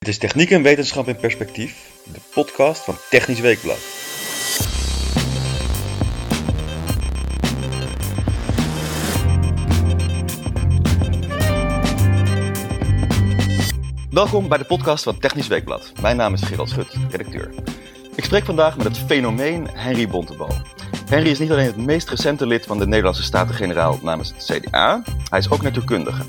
Het is Techniek en Wetenschap in Perspectief, de podcast van Technisch Weekblad. Welkom bij de podcast van Technisch Weekblad. Mijn naam is Gerald Schut, redacteur. Ik spreek vandaag met het fenomeen Henry Bontebal. Henry is niet alleen het meest recente lid van de Nederlandse Staten-Generaal namens het CDA, hij is ook natuurkundige.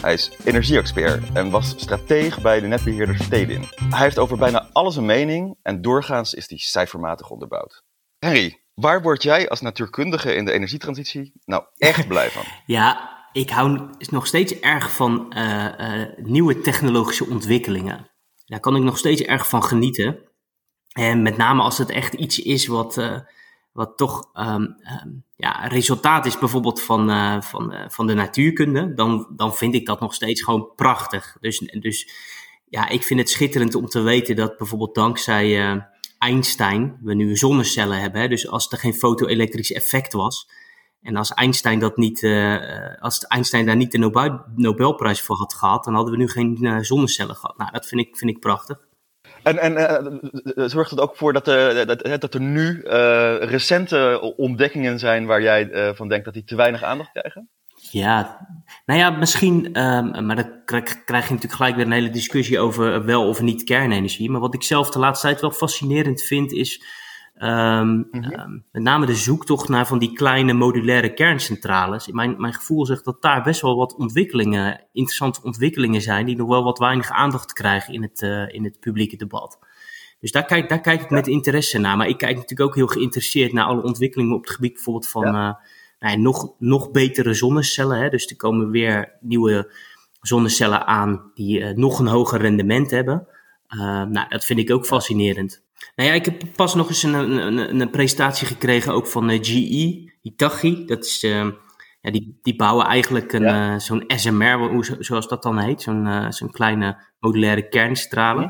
Hij is energieexpert en was strateeg bij de netbeheerder Stedin. Hij heeft over bijna alles een mening en doorgaans is die cijfermatig onderbouwd. Henry, waar word jij als natuurkundige in de energietransitie nou echt blij van? Ja, ik hou nog steeds erg van uh, uh, nieuwe technologische ontwikkelingen. Daar kan ik nog steeds erg van genieten. En met name als het echt iets is wat, uh, wat toch um, um, ja, resultaat is bijvoorbeeld van, uh, van, uh, van de natuurkunde, dan, dan vind ik dat nog steeds gewoon prachtig. Dus, dus ja, ik vind het schitterend om te weten dat bijvoorbeeld dankzij uh, Einstein we nu zonnecellen hebben. Hè? Dus als er geen foto-elektrisch effect was en als Einstein, dat niet, als Einstein daar niet de Nobel, Nobelprijs voor had gehad, dan hadden we nu geen zonnecellen gehad. Nou, dat vind ik, vind ik prachtig. En, en uh, zorgt het ook voor dat, er, dat, dat er nu uh, recente ontdekkingen zijn waar jij uh, van denkt dat die te weinig aandacht krijgen? Ja, nou ja, misschien, um, maar dan krijg, krijg, je natuurlijk gelijk weer een hele discussie over wel of niet kernenergie. Maar wat ik zelf de laatste tijd wel fascinerend vind is um, mm-hmm. um, met name de zoektocht naar van die kleine modulaire kerncentrales. Mijn, mijn gevoel zegt dat daar best wel wat ontwikkelingen, interessante ontwikkelingen zijn, die nog wel wat weinig aandacht krijgen in het, uh, in het publieke debat. Dus daar kijk, daar kijk ik met interesse naar. Maar ik kijk natuurlijk ook heel geïnteresseerd naar alle ontwikkelingen op het gebied bijvoorbeeld van ja. uh, nou ja, nog, nog betere zonnecellen. Hè. Dus er komen weer nieuwe zonnecellen aan die uh, nog een hoger rendement hebben. Uh, nou, dat vind ik ook fascinerend. Nou ja, ik heb pas nog eens een, een, een presentatie gekregen ook van uh, GE, Hitachi. Dat is, uh, ja, die, die bouwen eigenlijk een, ja. uh, zo'n SMR, zoals dat dan heet, zo'n zo'n kleine modulaire kerncentrale.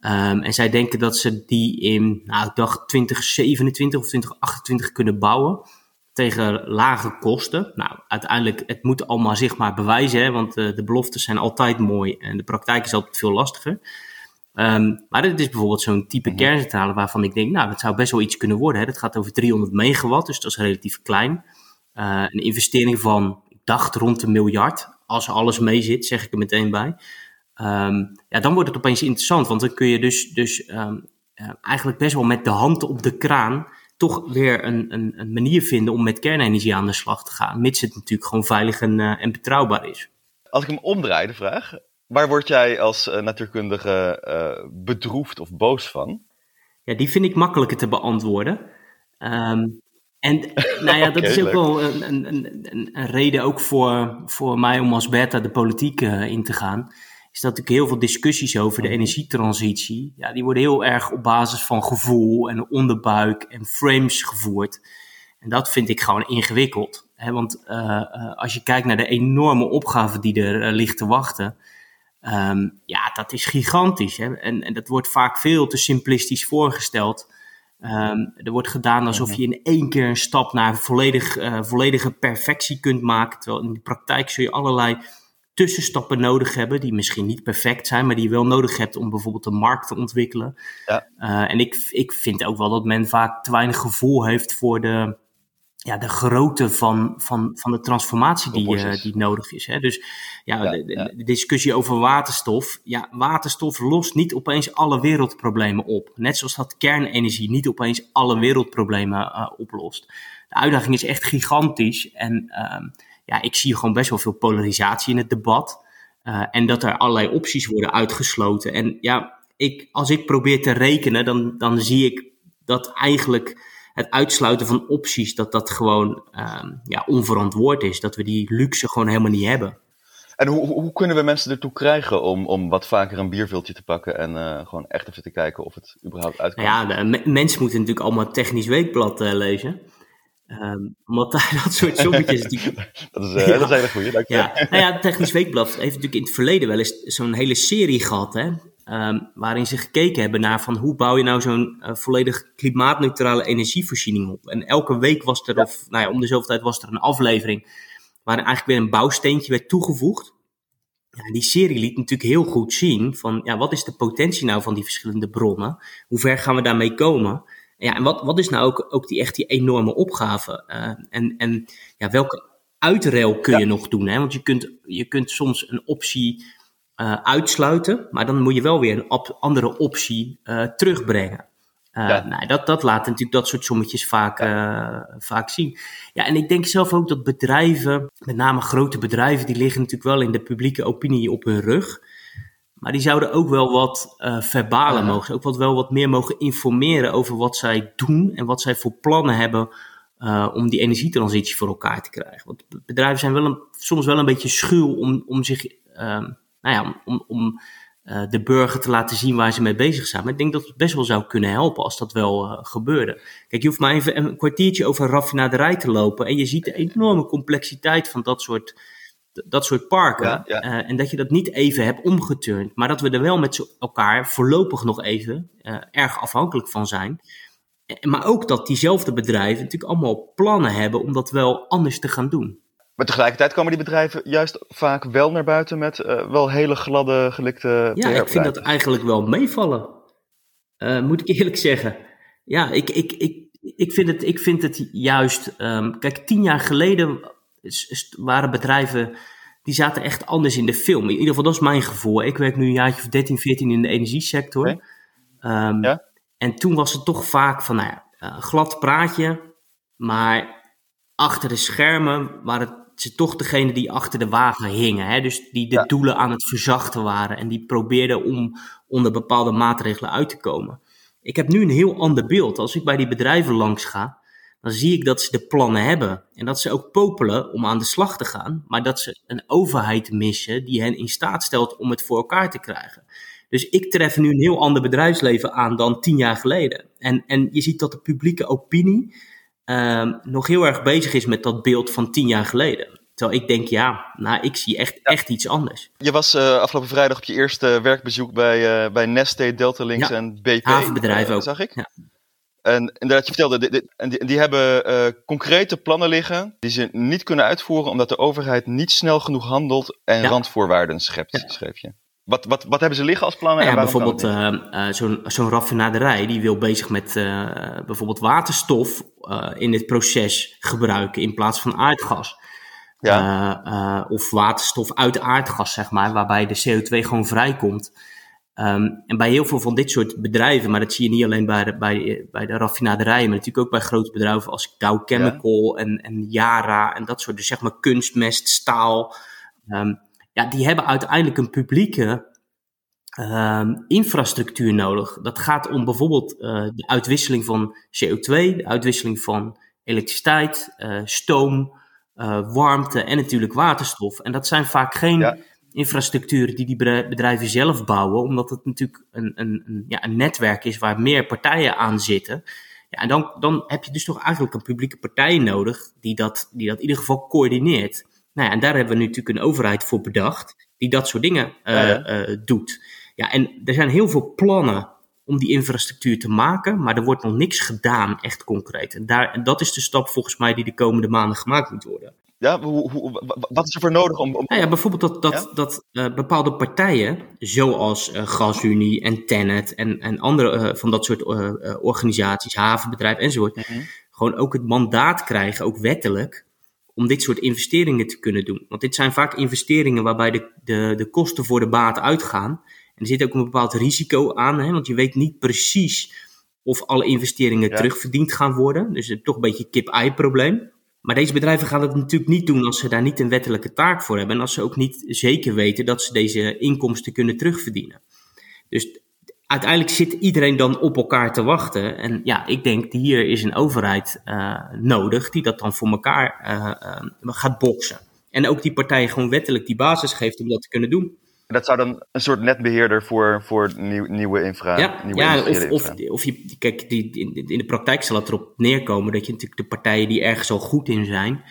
Ja. Um, en zij denken dat ze die in, nou, ik dacht 2027 of 2028 kunnen bouwen tegen lage kosten. Nou, uiteindelijk, het moet allemaal zich maar bewijzen, hè, want de beloftes zijn altijd mooi en de praktijk is altijd veel lastiger. Um, maar dit is bijvoorbeeld zo'n type mm -hmm. kerncentrale waarvan ik denk, nou, dat zou best wel iets kunnen worden. Hè. Dat gaat over 300 megawatt, dus dat is relatief klein. Uh, een investering van, ik dacht rond een miljard. Als alles mee zit, zeg ik er meteen bij. Um, ja, dan wordt het opeens interessant, want dan kun je dus, dus um, uh, eigenlijk best wel met de hand op de kraan toch weer een, een, een, manier vinden om met kernenergie aan de slag te gaan. Mits het natuurlijk gewoon veilig en, uh, en betrouwbaar is. Als ik hem omdraai, de vraag. Waar word jij als uh, natuurkundige uh, bedroefd of boos van? Ja, die vind ik makkelijker te beantwoorden. Um, en nou ja, dat okay, is ook leuk. wel een, een, een, een, reden ook voor, voor mij om als beta de politiek uh, in te gaan. Is dat ik heel veel discussies over de energietransitie, ja, die worden heel erg op basis van gevoel en onderbuik en frames gevoerd. En dat vind ik gewoon ingewikkeld. Hè? Want als je kijkt naar de enorme opgave die er ligt te wachten, Um, ja, dat is gigantisch. Hè? En, en dat wordt vaak veel te simplistisch voorgesteld. Um, er wordt gedaan alsof je in één keer een stap naar volledig, uh, volledige perfectie kunt maken. Terwijl in de praktijk zul je allerlei tussenstappen nodig hebben, die misschien niet perfect zijn, maar die je wel nodig hebt om bijvoorbeeld een markt te ontwikkelen. Ja. Uh, en ik, ik vind ook wel dat men vaak te weinig gevoel heeft voor de, ja, de grootte van, van, van de transformatie die, uh, die nodig is. Hè? Dus ja, ja, de, discussie over waterstof. Ja, waterstof lost niet opeens alle wereldproblemen op. Net zoals dat kernenergie niet opeens alle wereldproblemen uh, oplost. De uitdaging is echt gigantisch. En uh, ja, ik zie gewoon best wel veel polarisatie in het debat. Uh, en dat er allerlei opties worden uitgesloten. En ja, ik, als ik probeer te rekenen, dan, dan zie ik dat eigenlijk het uitsluiten van opties, dat dat gewoon um, ja, onverantwoord is. Dat we die luxe gewoon helemaal niet hebben. En hoe, hoe kunnen we mensen ertoe krijgen om, om wat vaker een bierviltje te pakken en uh, gewoon echt even te kijken of het überhaupt uitkomt? Nou ja, de, mensen moeten natuurlijk allemaal technisch weekblad uh, lezen. Um, omdat daar dat soort sommetjes... Die... dat, is, uh, ja. dat is een hele dank je. Ja, nou ja, Technisch Weekblad heeft natuurlijk in het verleden wel eens zo'n hele serie gehad, hè. Um, waarin ze gekeken hebben naar van hoe bouw je nou zo'n uh, volledig klimaatneutrale energievoorziening op. En elke week was er, of nou ja, om de zoveel tijd was er een aflevering waarin eigenlijk weer een bouwsteentje werd toegevoegd. Ja, die serie liet natuurlijk heel goed zien van ja, wat is de potentie nou van die verschillende bronnen? Hoe ver gaan we daarmee komen? Ja, en wat, wat is nou ook, ook die echt die enorme opgave? Uh, en, en ja, welke uitruil kun je nog doen? Hè? Want je kunt, je kunt soms een optie uh, uitsluiten, maar dan moet je wel weer een op, andere optie uh, terugbrengen. Uh, ja. nou, dat, dat laat natuurlijk dat soort sommetjes vaak, ja. vaak zien. Ja, en ik denk zelf ook dat bedrijven, met name grote bedrijven, die liggen natuurlijk wel in de publieke opinie op hun rug. Maar die zouden ook wel wat verbalen ja. mogen, ook wat, wel wat meer mogen informeren over wat zij doen en wat zij voor plannen hebben uh, om die energietransitie voor elkaar te krijgen. Want bedrijven zijn wel een, soms wel een beetje schuw om, om zich, uh, nou ja, om, om uh, de burger te laten zien waar ze mee bezig zijn. Maar ik denk dat het best wel zou kunnen helpen als dat wel uh, gebeurde. Kijk, je hoeft maar even een kwartiertje over een raffinaderij te lopen en je ziet de enorme complexiteit van dat soort dat soort parken. Ja, ja. Uh, en dat je dat niet even hebt omgeturnd. Maar dat we er wel met elkaar voorlopig nog even erg afhankelijk van zijn. Maar ook dat diezelfde bedrijven natuurlijk allemaal plannen hebben om dat wel anders te gaan doen. Maar tegelijkertijd komen die bedrijven juist vaak wel naar buiten met uh, wel hele gladde, gelikte. Ja, ik vind dat eigenlijk wel meevallen. moet ik eerlijk zeggen. Ja, ik, ik, ik, ik, vind, het, ik vind het juist. Um, kijk, tien jaar geleden waren bedrijven die zaten echt anders in de film. In ieder geval, dat is mijn gevoel. Ik werk nu een jaartje of 13, 14 in de energiesector. Okay. Um, ja? En toen was het toch vaak van, nou ja, uh, glad praatje, maar achter de schermen waren ze toch degene die achter de wagen hingen. Hè? Dus die de ja. doelen aan het verzachten waren en die probeerden om onder bepaalde maatregelen uit te komen. Ik heb nu een heel ander beeld. Als ik bij die bedrijven langs ga, dan zie ik dat ze de plannen hebben. En dat ze ook popelen om aan de slag te gaan, maar dat ze een overheid missen die hen in staat stelt om het voor elkaar te krijgen. Dus ik tref nu een heel ander bedrijfsleven aan dan tien jaar geleden. En, en je ziet dat de publieke opinie uh, nog heel erg bezig is met dat beeld van tien jaar geleden. Terwijl ik denk, ja, nou, ik zie echt, echt iets anders. Je was uh, afgelopen vrijdag op je eerste werkbezoek bij, uh, bij Neste, Delta Links ja, en BP. Havenbedrijven ook. Zag ik? Ja. En inderdaad, je vertelde, die, die, die hebben uh, concrete plannen liggen die ze niet kunnen uitvoeren omdat de overheid niet snel genoeg handelt en ja. randvoorwaarden schept, ja. schreef je. Wat, wat, wat hebben ze liggen als plannen? Nou ja, bijvoorbeeld uh, uh, zo'n zo'n raffinaderij die wil bezig met bijvoorbeeld waterstof in het proces gebruiken in plaats van aardgas. Ja. of waterstof uit aardgas, zeg maar, waarbij de CO2 gewoon vrijkomt. Um, en bij heel veel van dit soort bedrijven, maar dat zie je niet alleen bij de, bij, bij de raffinaderijen, maar natuurlijk ook bij grote bedrijven als Dow Chemical ja. en, en Yara en dat soort, dus zeg maar kunstmest, staal. Um, ja, die hebben uiteindelijk een publieke um, infrastructuur nodig. Dat gaat om bijvoorbeeld uh, de uitwisseling van CO2, de uitwisseling van elektriciteit, uh, stoom, uh, warmte en natuurlijk waterstof. En dat zijn vaak geen. Ja infrastructuur die die bedrijven zelf bouwen, omdat het natuurlijk een, een, een, ja, een netwerk is waar meer partijen aan zitten. Ja, en dan, dan heb je dus toch eigenlijk een publieke partij nodig die dat, die dat in ieder geval coördineert. Nou ja, en daar hebben we nu natuurlijk een overheid voor bedacht die dat soort dingen ja, ja. Uh, doet. Ja, en er zijn heel veel plannen om die infrastructuur te maken, maar er wordt nog niks gedaan, echt concreet. En, daar, en dat is de stap volgens mij die de komende maanden gemaakt moet worden. Ja, hoe, hoe, wat is er voor nodig om. om... Nou ja, bijvoorbeeld dat, dat, ja? dat uh, bepaalde partijen, zoals uh, GasUnie en Tennet en, en andere uh, van dat soort organisaties, havenbedrijven enzovoort, mm -hmm. gewoon ook het mandaat krijgen, ook wettelijk, om dit soort investeringen te kunnen doen. Want dit zijn vaak investeringen waarbij de, de, de kosten voor de baat uitgaan. En er zit ook een bepaald risico aan, hè, want je weet niet precies of alle investeringen ja. terugverdiend gaan worden. Dus het toch een beetje kip-ei-probleem. Maar deze bedrijven gaan het natuurlijk niet doen als ze daar niet een wettelijke taak voor hebben. En als ze ook niet zeker weten dat ze deze inkomsten kunnen terugverdienen. Dus uiteindelijk zit iedereen dan op elkaar te wachten. En ja, ik denk hier is een overheid uh, nodig die dat dan voor elkaar uh, uh, gaat boksen. En ook die partijen gewoon wettelijk die basis geeft om dat te kunnen doen. Dat zou dan een soort netbeheerder voor, voor nieuw, nieuwe infra. Ja, nieuwe ja of, of, of je, kijk, die, in, in de praktijk zal het erop neerkomen dat je natuurlijk de partijen die ergens al goed in zijn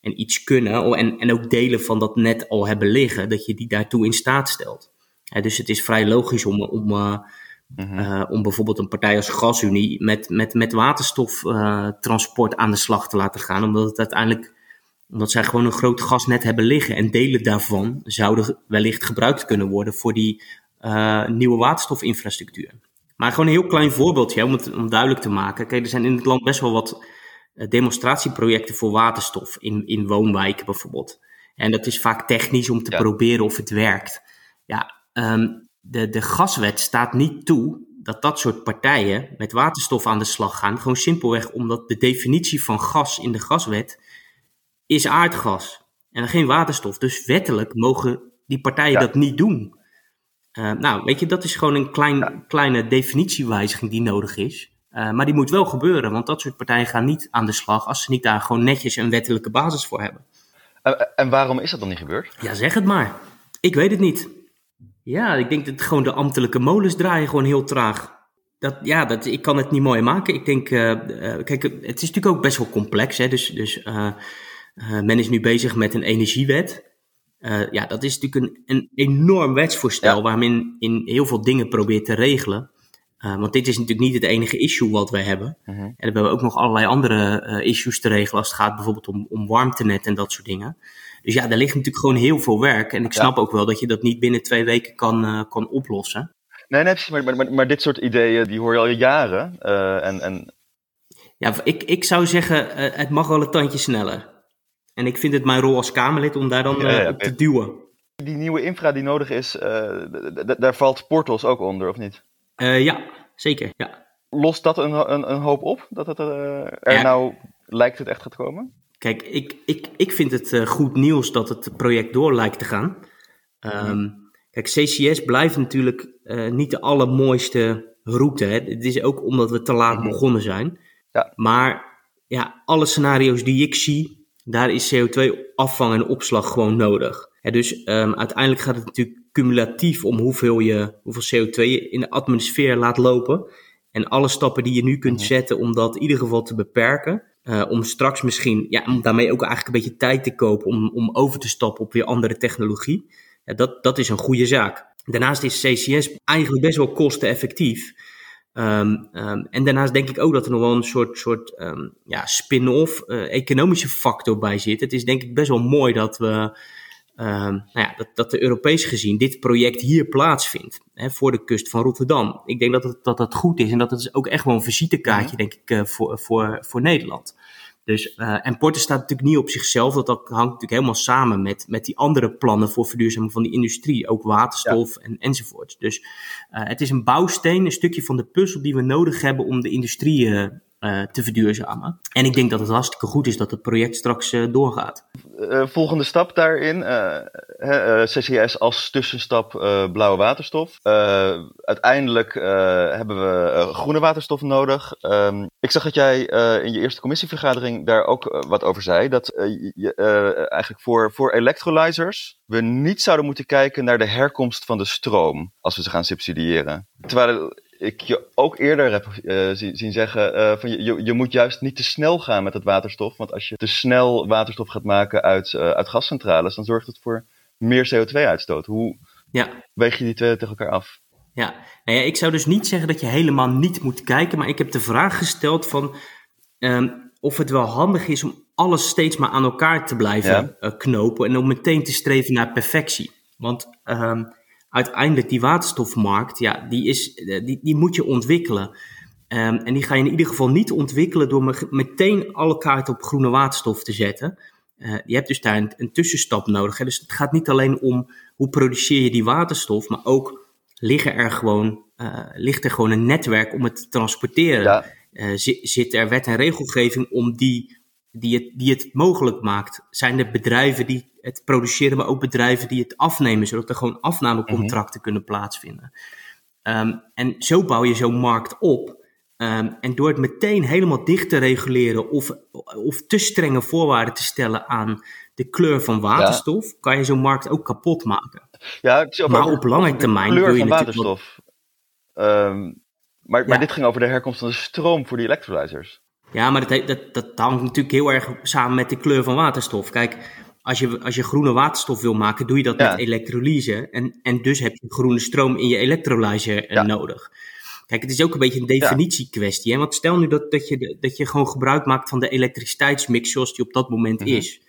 en iets kunnen, en, en ook delen van dat net al hebben liggen, dat je die daartoe in staat stelt. Ja, dus het is vrij logisch om, om, uh, mm-hmm. uh, om bijvoorbeeld een partij als GasUnie met, met, met waterstoftransport uh, aan de slag te laten gaan, omdat het uiteindelijk Omdat zij gewoon een groot gasnet hebben liggen. En delen daarvan zouden wellicht gebruikt kunnen worden voor die uh, nieuwe waterstofinfrastructuur. Maar gewoon een heel klein voorbeeldje om het om duidelijk te maken. Kijk, er zijn in het land best wel wat demonstratieprojecten voor waterstof. In, in woonwijken bijvoorbeeld. En dat is vaak technisch om te proberen of het werkt. Ja, um, de, de gaswet staat niet toe dat dat soort partijen met waterstof aan de slag gaan. Gewoon simpelweg omdat de definitie van gas in de gaswet is aardgas en geen waterstof. Dus wettelijk mogen die partijen dat niet doen. Uh, nou, weet je, dat is gewoon een klein, kleine definitiewijziging die nodig is. Uh, maar die moet wel gebeuren, want dat soort partijen gaan niet aan de slag als ze niet daar gewoon netjes een wettelijke basis voor hebben. En waarom is dat dan niet gebeurd? Ja, zeg het maar. Ik weet het niet. Ja, ik denk dat gewoon de ambtelijke molens draaien gewoon heel traag. Dat, ja, dat, ik kan het niet mooi maken. Ik denk, uh, uh, kijk, het is natuurlijk ook best wel complex. Hè? Dus, dus uh, men is nu bezig met een energiewet. ja, dat is natuurlijk een, een enorm wetsvoorstel ja. waar men in heel veel dingen probeert te regelen. want dit is natuurlijk niet het enige issue wat wij hebben. -huh. En we hebben ook nog allerlei andere issues te regelen als het gaat bijvoorbeeld om, om warmtenet en dat soort dingen. Dus ja, daar ligt natuurlijk gewoon heel veel werk. En ik snap ook wel dat je dat niet binnen twee weken kan, uh, kan oplossen. Nee, nee, maar, maar, maar, maar, dit soort ideeën, die hoor je al jaren. Uh, en, en... Ja, ik, ik zou zeggen, uh, het mag wel een tandje sneller. En ik vind het mijn rol als Kamerlid om daar dan ja, ja, op te duwen. Die nieuwe infra die nodig is, daar valt Portals ook onder, of niet? ja, zeker, ja. Lost dat een, een, een hoop op, dat het er nou lijkt het echt gaat komen? Kijk, ik, ik, ik vind het uh, goed nieuws dat het project door lijkt te gaan. Um, kijk, CCS blijft natuurlijk uh, niet de allermooiste route. Hè. Het is ook omdat we te laat begonnen zijn. Ja. Maar ja, alle scenario's die ik zie, daar is CO2-afvang en opslag gewoon nodig. Dus um, uiteindelijk gaat het natuurlijk cumulatief om hoeveel, je, hoeveel CO2 je in de atmosfeer laat lopen. En alle stappen die je nu kunt zetten om dat in ieder geval te beperken. Uh, om straks misschien, ja, om daarmee ook eigenlijk een beetje tijd te kopen om, om over te stappen op weer andere technologie. Dat, dat is een goede zaak. Daarnaast is CCS eigenlijk best wel kosteneffectief. Um, um, en daarnaast denk ik ook dat er nog wel een soort, soort um, ja, spin-off uh, economische factor bij zit. Het is denk ik best wel mooi dat we nou ja, dat, dat de Europees gezien dit project hier plaatsvindt, hè, voor de kust van Rotterdam. Ik denk dat het, dat dat goed is en dat het ook echt wel een visitekaartje, denk ik, uh, voor, voor, voor Nederland. Dus, uh, en Porter staat natuurlijk niet op zichzelf, dat hangt natuurlijk helemaal samen met, met die andere plannen voor verduurzaming van die industrie, ook waterstof ja. en, enzovoort. Dus uh, het is een bouwsteen, een stukje van de puzzel die we nodig hebben om de industrie uh, uh, te verduurzamen. En ik denk dat het hartstikke goed is dat het project straks uh, doorgaat. Uh, volgende stap daarin, CCS als tussenstap blauwe waterstof. uiteindelijk hebben we groene waterstof nodig. Um, ik zag dat jij in je eerste commissievergadering daar ook wat over zei. Dat je eigenlijk voor, voor electrolyzers we niet zouden moeten kijken naar de herkomst van de stroom als we ze gaan subsidiëren. Terwijl ik je ook eerder heb uh, zien zeggen, uh, van je, je moet juist niet te snel gaan met het waterstof. Want als je te snel waterstof gaat maken uit, uh, uit gascentrales, dan zorgt het voor meer CO2-uitstoot. Hoe ja. weeg je die twee tegen elkaar af? Ja. Nou ja, ik zou dus niet zeggen dat je helemaal niet moet kijken, maar ik heb de vraag gesteld van um, of het wel handig is om alles steeds maar aan elkaar te blijven ja. knopen en om meteen te streven naar perfectie. Want um, uiteindelijk die waterstofmarkt, ja, die, is, eh, die, die moet je ontwikkelen. Um, en die ga je in ieder geval niet ontwikkelen door meteen alle kaarten op groene waterstof te zetten. Uh, je hebt dus daar een, een tussenstap nodig. Hè? Dus het gaat niet alleen om hoe produceer je die waterstof, maar ook liggen er gewoon, uh, ligt er gewoon een netwerk om het te transporteren. Ja. Uh, zit, zit er wet en regelgeving om die die het, die het mogelijk maakt. Zijn er bedrijven die het produceren, maar ook bedrijven die het afnemen, zodat er gewoon afnamecontracten mm kunnen plaatsvinden. Um, en zo bouw je zo'n markt op. Um, en door het meteen helemaal dicht te reguleren of, of te strenge voorwaarden te stellen aan de kleur van waterstof, ja. kan je zo'n markt ook kapot maken. Ja, maar op lange termijn kleur wil je van waterstof. Um, maar, maar ja. dit ging over de herkomst van de stroom voor die electrolyzers. Ja, maar dat, dat, dat hangt natuurlijk heel erg samen met de kleur van waterstof. Kijk, als je, als je groene waterstof wil maken, doe je dat ja. met elektrolyse. En, en dus heb je groene stroom in je elektrolyse ja. nodig. Kijk, het is ook een beetje een definitiekwestie. Hè? Want stel nu dat, dat, je, dat je gewoon gebruik maakt van de elektriciteitsmix zoals die op dat moment mm -hmm. is.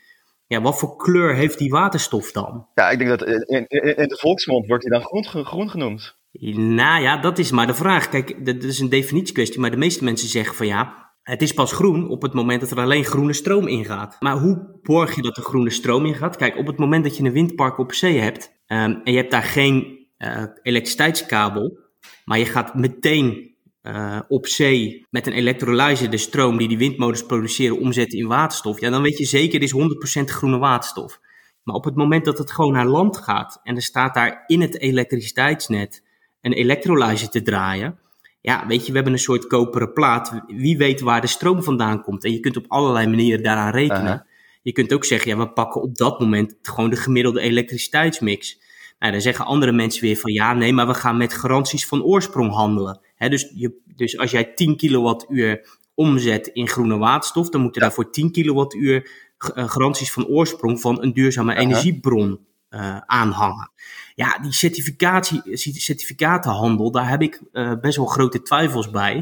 ja, wat voor kleur heeft die waterstof dan? Ja, ik denk dat in, in, in de volksmond wordt hij dan groen, groen genoemd. Nou ja, dat is maar de vraag. Kijk, dat is een definitiekwestie, maar de meeste mensen zeggen van ja, het is pas groen op het moment dat er alleen groene stroom ingaat. Maar hoe borg je dat er groene stroom ingaat? Kijk, op het moment dat je een windpark op zee hebt um, en je hebt daar geen uh, elektriciteitskabel, maar je gaat meteen uh, op zee met een elektrolyzer de stroom die die windmolens produceren omzetten in waterstof, ja, dan weet je zeker, het is 100% groene waterstof. Maar op het moment dat het gewoon naar land gaat en er staat daar in het elektriciteitsnet een elektrolyzer te draaien, ja, weet je, we hebben een soort koperen plaat. Wie weet waar de stroom vandaan komt. En je kunt op allerlei manieren daaraan rekenen. Je kunt ook zeggen, ja, we pakken op dat moment gewoon de gemiddelde elektriciteitsmix. Nou, dan zeggen andere mensen weer van ja, nee, maar we gaan met garanties van oorsprong handelen. dus, je, dus als jij 10 kilowattuur omzet in groene waterstof, dan moeten ja. daar voor 10 kilowattuur eh, garanties van oorsprong van een duurzame energiebron uh, aanhangen. Ja, die certificatie, certificatenhandel, daar heb ik uh, best wel grote twijfels bij.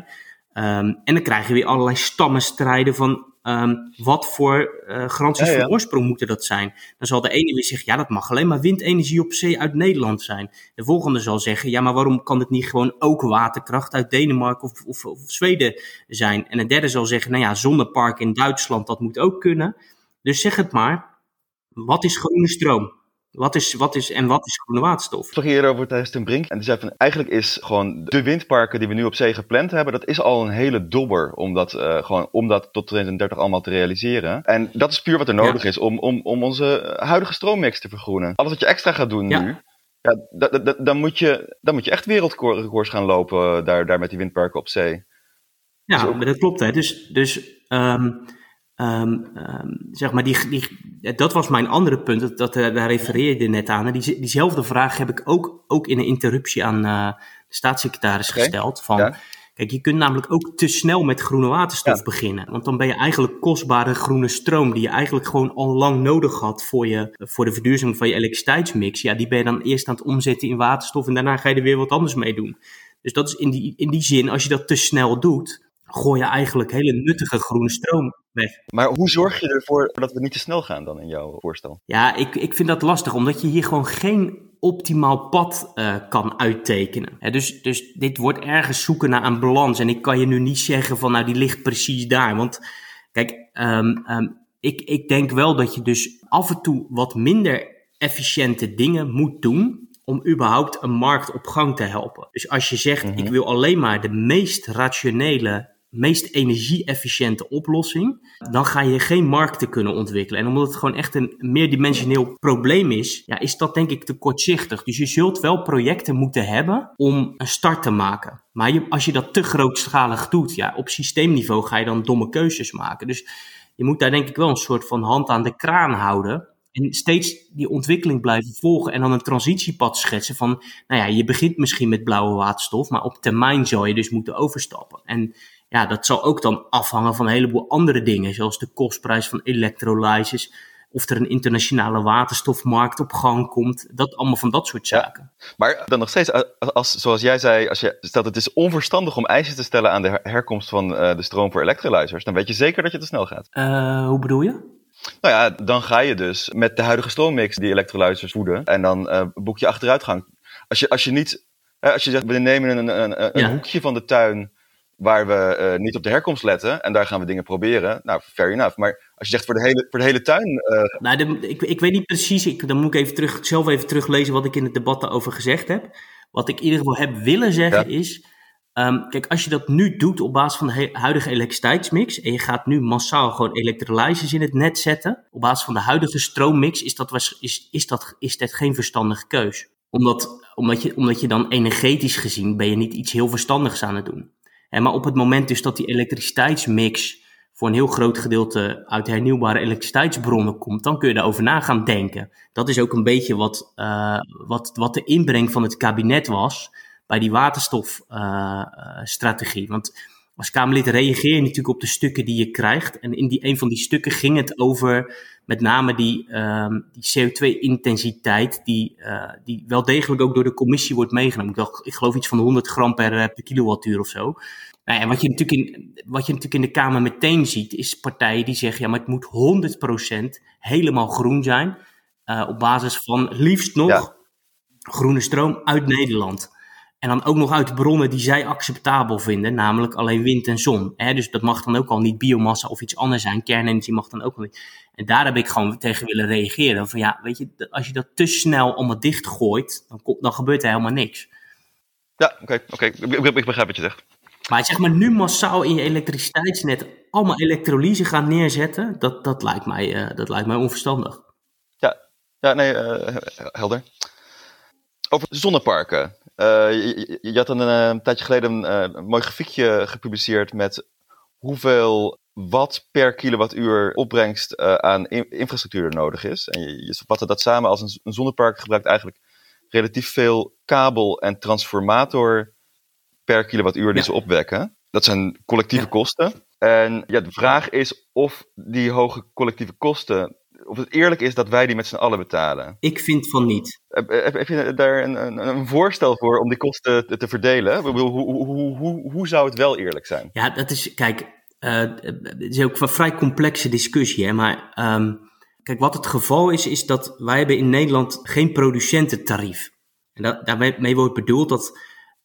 Um, en dan krijg je weer allerlei stammenstrijden van um, wat voor uh, garanties ja, ja. van oorsprong moeten dat zijn. Dan zal de ene weer zeggen, ja, dat mag alleen maar windenergie op zee uit Nederland zijn. De volgende zal zeggen, ja, maar waarom kan het niet gewoon ook waterkracht uit Denemarken of, of, of Zweden zijn? En een derde zal zeggen, nou ja, zonnepark in Duitsland, dat moet ook kunnen. Dus zeg het maar, wat is groene stroom? Wat is, wat is, en wat is groene waterstof? Ik sprak hierover tijdens ten Brink. En die zei van, eigenlijk is gewoon de windparken die we nu op zee gepland hebben, dat is al een hele dobber om dat, uh, gewoon, om dat tot 2030 allemaal te realiseren. En dat is puur wat er nodig ja. is om, om, om onze huidige stroommix te vergroenen. Alles wat je extra gaat doen Ja. nu, ja, da- da- da- dan, moet je, dan moet je echt wereldrecords gaan lopen eh, daar, daar met die windparken op zee. Ja, Dus ook- dat klopt. Hè. Dus, dus ehm, ehm, ehm, zeg maar, die, die, dat was mijn andere punt. Dat, dat, eh, daar refereerde je net aan. En die, diezelfde vraag heb ik ook, ook in een interruptie aan eh, de staatssecretaris gesteld. Van, ja. Kijk, je kunt namelijk ook te snel met groene waterstof Ja. beginnen. Want dan ben je eigenlijk kostbare groene stroom die je eigenlijk gewoon al lang nodig had voor, je, voor de verduurzaming van je elektriciteitsmix. Ja, die ben je dan eerst aan het omzetten in waterstof en daarna ga je er weer wat anders mee doen. Dus dat is in die, in die zin, als je dat te snel doet, gooi je eigenlijk hele nuttige groene stroom weg. Maar hoe zorg je ervoor dat we niet te snel gaan dan in jouw voorstel? Ja, ik, ik vind dat lastig, omdat je hier gewoon geen optimaal pad eh, kan uittekenen. Dus, dus dit wordt ergens zoeken naar een balans. En ik kan je nu niet zeggen van, nou, die ligt precies daar. Want kijk, ehm, ehm, ik, ik denk wel dat je dus af en toe wat minder efficiënte dingen moet doen om überhaupt een markt op gang te helpen. Dus als je zegt, Mhm. ik wil alleen maar de meest rationele, meest energie-efficiënte oplossing, dan ga je geen markten kunnen ontwikkelen. En omdat het gewoon echt een meerdimensioneel probleem is, ja, is dat denk ik te kortzichtig. Dus je zult wel projecten moeten hebben om een start te maken. Maar als je dat te grootschalig doet, ja, op systeemniveau ga je dan domme keuzes maken. Dus je moet daar denk ik wel een soort van hand aan de kraan houden. En steeds die ontwikkeling blijven volgen en dan een transitiepad schetsen van, nou ja, je begint misschien met blauwe waterstof, maar op termijn zou je dus moeten overstappen. En ja, dat zal ook dan afhangen van een heleboel andere dingen, zoals de kostprijs van electrolyzers, of er een internationale waterstofmarkt op gang komt, dat allemaal van dat soort Ja. zaken. Maar dan nog steeds, als, als, zoals jij zei, als je stelt het is onverstandig om eisen te stellen aan de her- herkomst van eh, de stroom voor electrolyzers, dan weet je zeker dat je te snel gaat. Eh, hoe bedoel je? Nou ja, dan ga je dus met de huidige stroommix die electrolyzers voeden en dan eh, boek je achteruitgang. Als je, als je niet, als je zegt we nemen een, een, een, een Ja. hoekje van de tuin waar we eh, niet op de herkomst letten en daar gaan we dingen proberen, nou fair enough. Maar als je zegt voor de hele, voor de hele tuin, eh, Nou, de- ik, ik weet niet precies. Ik, dan moet ik even terug, zelf even teruglezen wat ik in het debat daarover gezegd heb. Wat ik in ieder geval heb willen zeggen Ja. is. ehm, kijk, als je dat nu doet op basis van de huidige elektriciteitsmix. en je gaat nu massaal gewoon elektrolyzers in het net zetten. op basis van de huidige stroommix. is dat, was, is, is dat, is dat geen verstandige keus. Omdat, omdat, je, omdat je dan energetisch gezien. ben je niet iets heel verstandigs aan het doen. En maar op het moment dus dat die elektriciteitsmix voor een heel groot gedeelte uit hernieuwbare elektriciteitsbronnen komt, dan kun je daarover na gaan denken. Dat is ook een beetje wat, eh, wat, wat de inbreng van het kabinet was bij die waterstofstrategie. Want als Kamerlid reageer je natuurlijk op de stukken die je krijgt. En in die, een van die stukken ging het over met name die, ehm, die CO2-intensiteit, die, uh, die wel degelijk ook door de commissie wordt meegenomen. Ik, dacht, ik geloof iets van 100 gram per, eh, per kilowattuur of zo. Nou ja, wat, je natuurlijk in, wat je natuurlijk in de Kamer meteen ziet, is partijen die zeggen: ja, maar het moet 100% helemaal groen zijn. Uh, op basis van liefst nog groene stroom uit Nederland. En dan ook nog uit bronnen die zij acceptabel vinden, namelijk alleen wind en zon. Dus dat mag dan ook al niet biomassa of iets anders zijn. Kernenergie mag dan ook al niet. En daar heb ik gewoon tegen willen reageren. Van ja, weet je, als je dat te snel allemaal dichtgooit, dan, dan gebeurt er helemaal niks. Ja, oké, oké. Ik, ik, begrijp wat je zegt. Maar zeg maar nu massaal in je elektriciteitsnet allemaal elektrolyse gaan neerzetten, dat, dat, lijkt, mij, uh, dat lijkt mij onverstandig. Ja, ja nee, uh, helder. Over zonneparken. Uh, je, je, had een, een tijdje geleden een, een mooi grafiekje gepubliceerd met hoeveel watt per kilowattuur opbrengst uh, aan in, infrastructuur er nodig is. En je, je vatte dat samen als een, een, zonnepark gebruikt eigenlijk relatief veel kabel en transformator per kilowattuur die ze opwekken. Dat zijn collectieve kosten. En ja, de vraag is of die hoge collectieve kosten of het eerlijk is dat wij die met z'n allen betalen. Ik vind van niet. Heb, heb, je daar een, een, een, voorstel voor om die kosten te, te verdelen? Hoe, hoe, hoe, hoe, hoe zou het wel eerlijk zijn? Ja, dat is, kijk, uh, het is ook een vrij complexe discussie. Hè? Maar um, kijk, wat het geval is, is dat wij hebben in Nederland geen producententarief. En dat, daarmee wordt bedoeld dat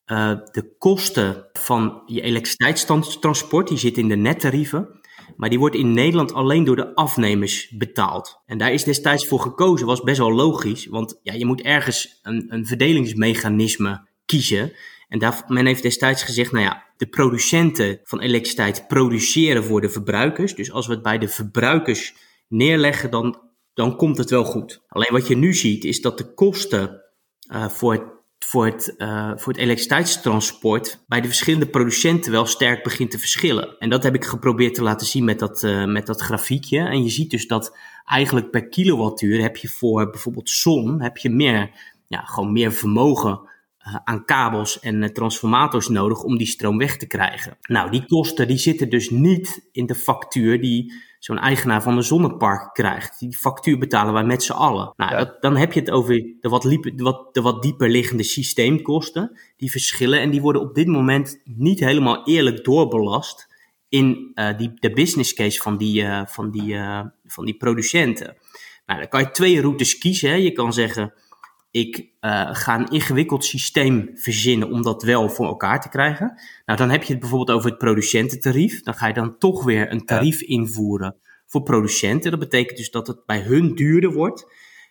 uh, de kosten van je elektriciteitstransport, die zitten in de nettarieven, maar die wordt in Nederland alleen door de afnemers betaald. En daar is destijds voor gekozen, was best wel logisch, want ja, je moet ergens een, een verdelingsmechanisme kiezen. En daar, men heeft destijds gezegd, nou ja, de producenten van elektriciteit produceren voor de verbruikers. Dus als we het bij de verbruikers neerleggen, dan, dan komt het wel goed. Alleen wat je nu ziet, is dat de kosten uh, voor het voor het, uh, voor het elektriciteitstransport bij de verschillende producenten wel sterk begint te verschillen. En dat heb ik geprobeerd te laten zien met dat, uh, met dat grafiekje. En je ziet dus dat eigenlijk per kilowattuur heb je voor bijvoorbeeld zon heb je meer, ja, gewoon meer vermogen uh, aan kabels en transformators nodig om die stroom weg te krijgen. Nou, die kosten die zitten dus niet in de factuur die zo'n eigenaar van een zonnepark krijgt. Die factuur betalen wij met z'n allen. Nou, dat, dan heb je het over de wat, liep, wat, de wat dieper liggende systeemkosten. Die verschillen en die worden op dit moment niet helemaal eerlijk doorbelast in uh, die, de business case van die, uh, van, die, uh, van die producenten. Nou, dan kan je twee routes kiezen. Hè. Je kan zeggen, ik uh, ga een ingewikkeld systeem verzinnen om dat wel voor elkaar te krijgen. Nou, dan heb je het bijvoorbeeld over het producententarief. Dan ga je dan toch weer een tarief invoeren voor producenten. Dat betekent dus dat het bij hun duurder wordt.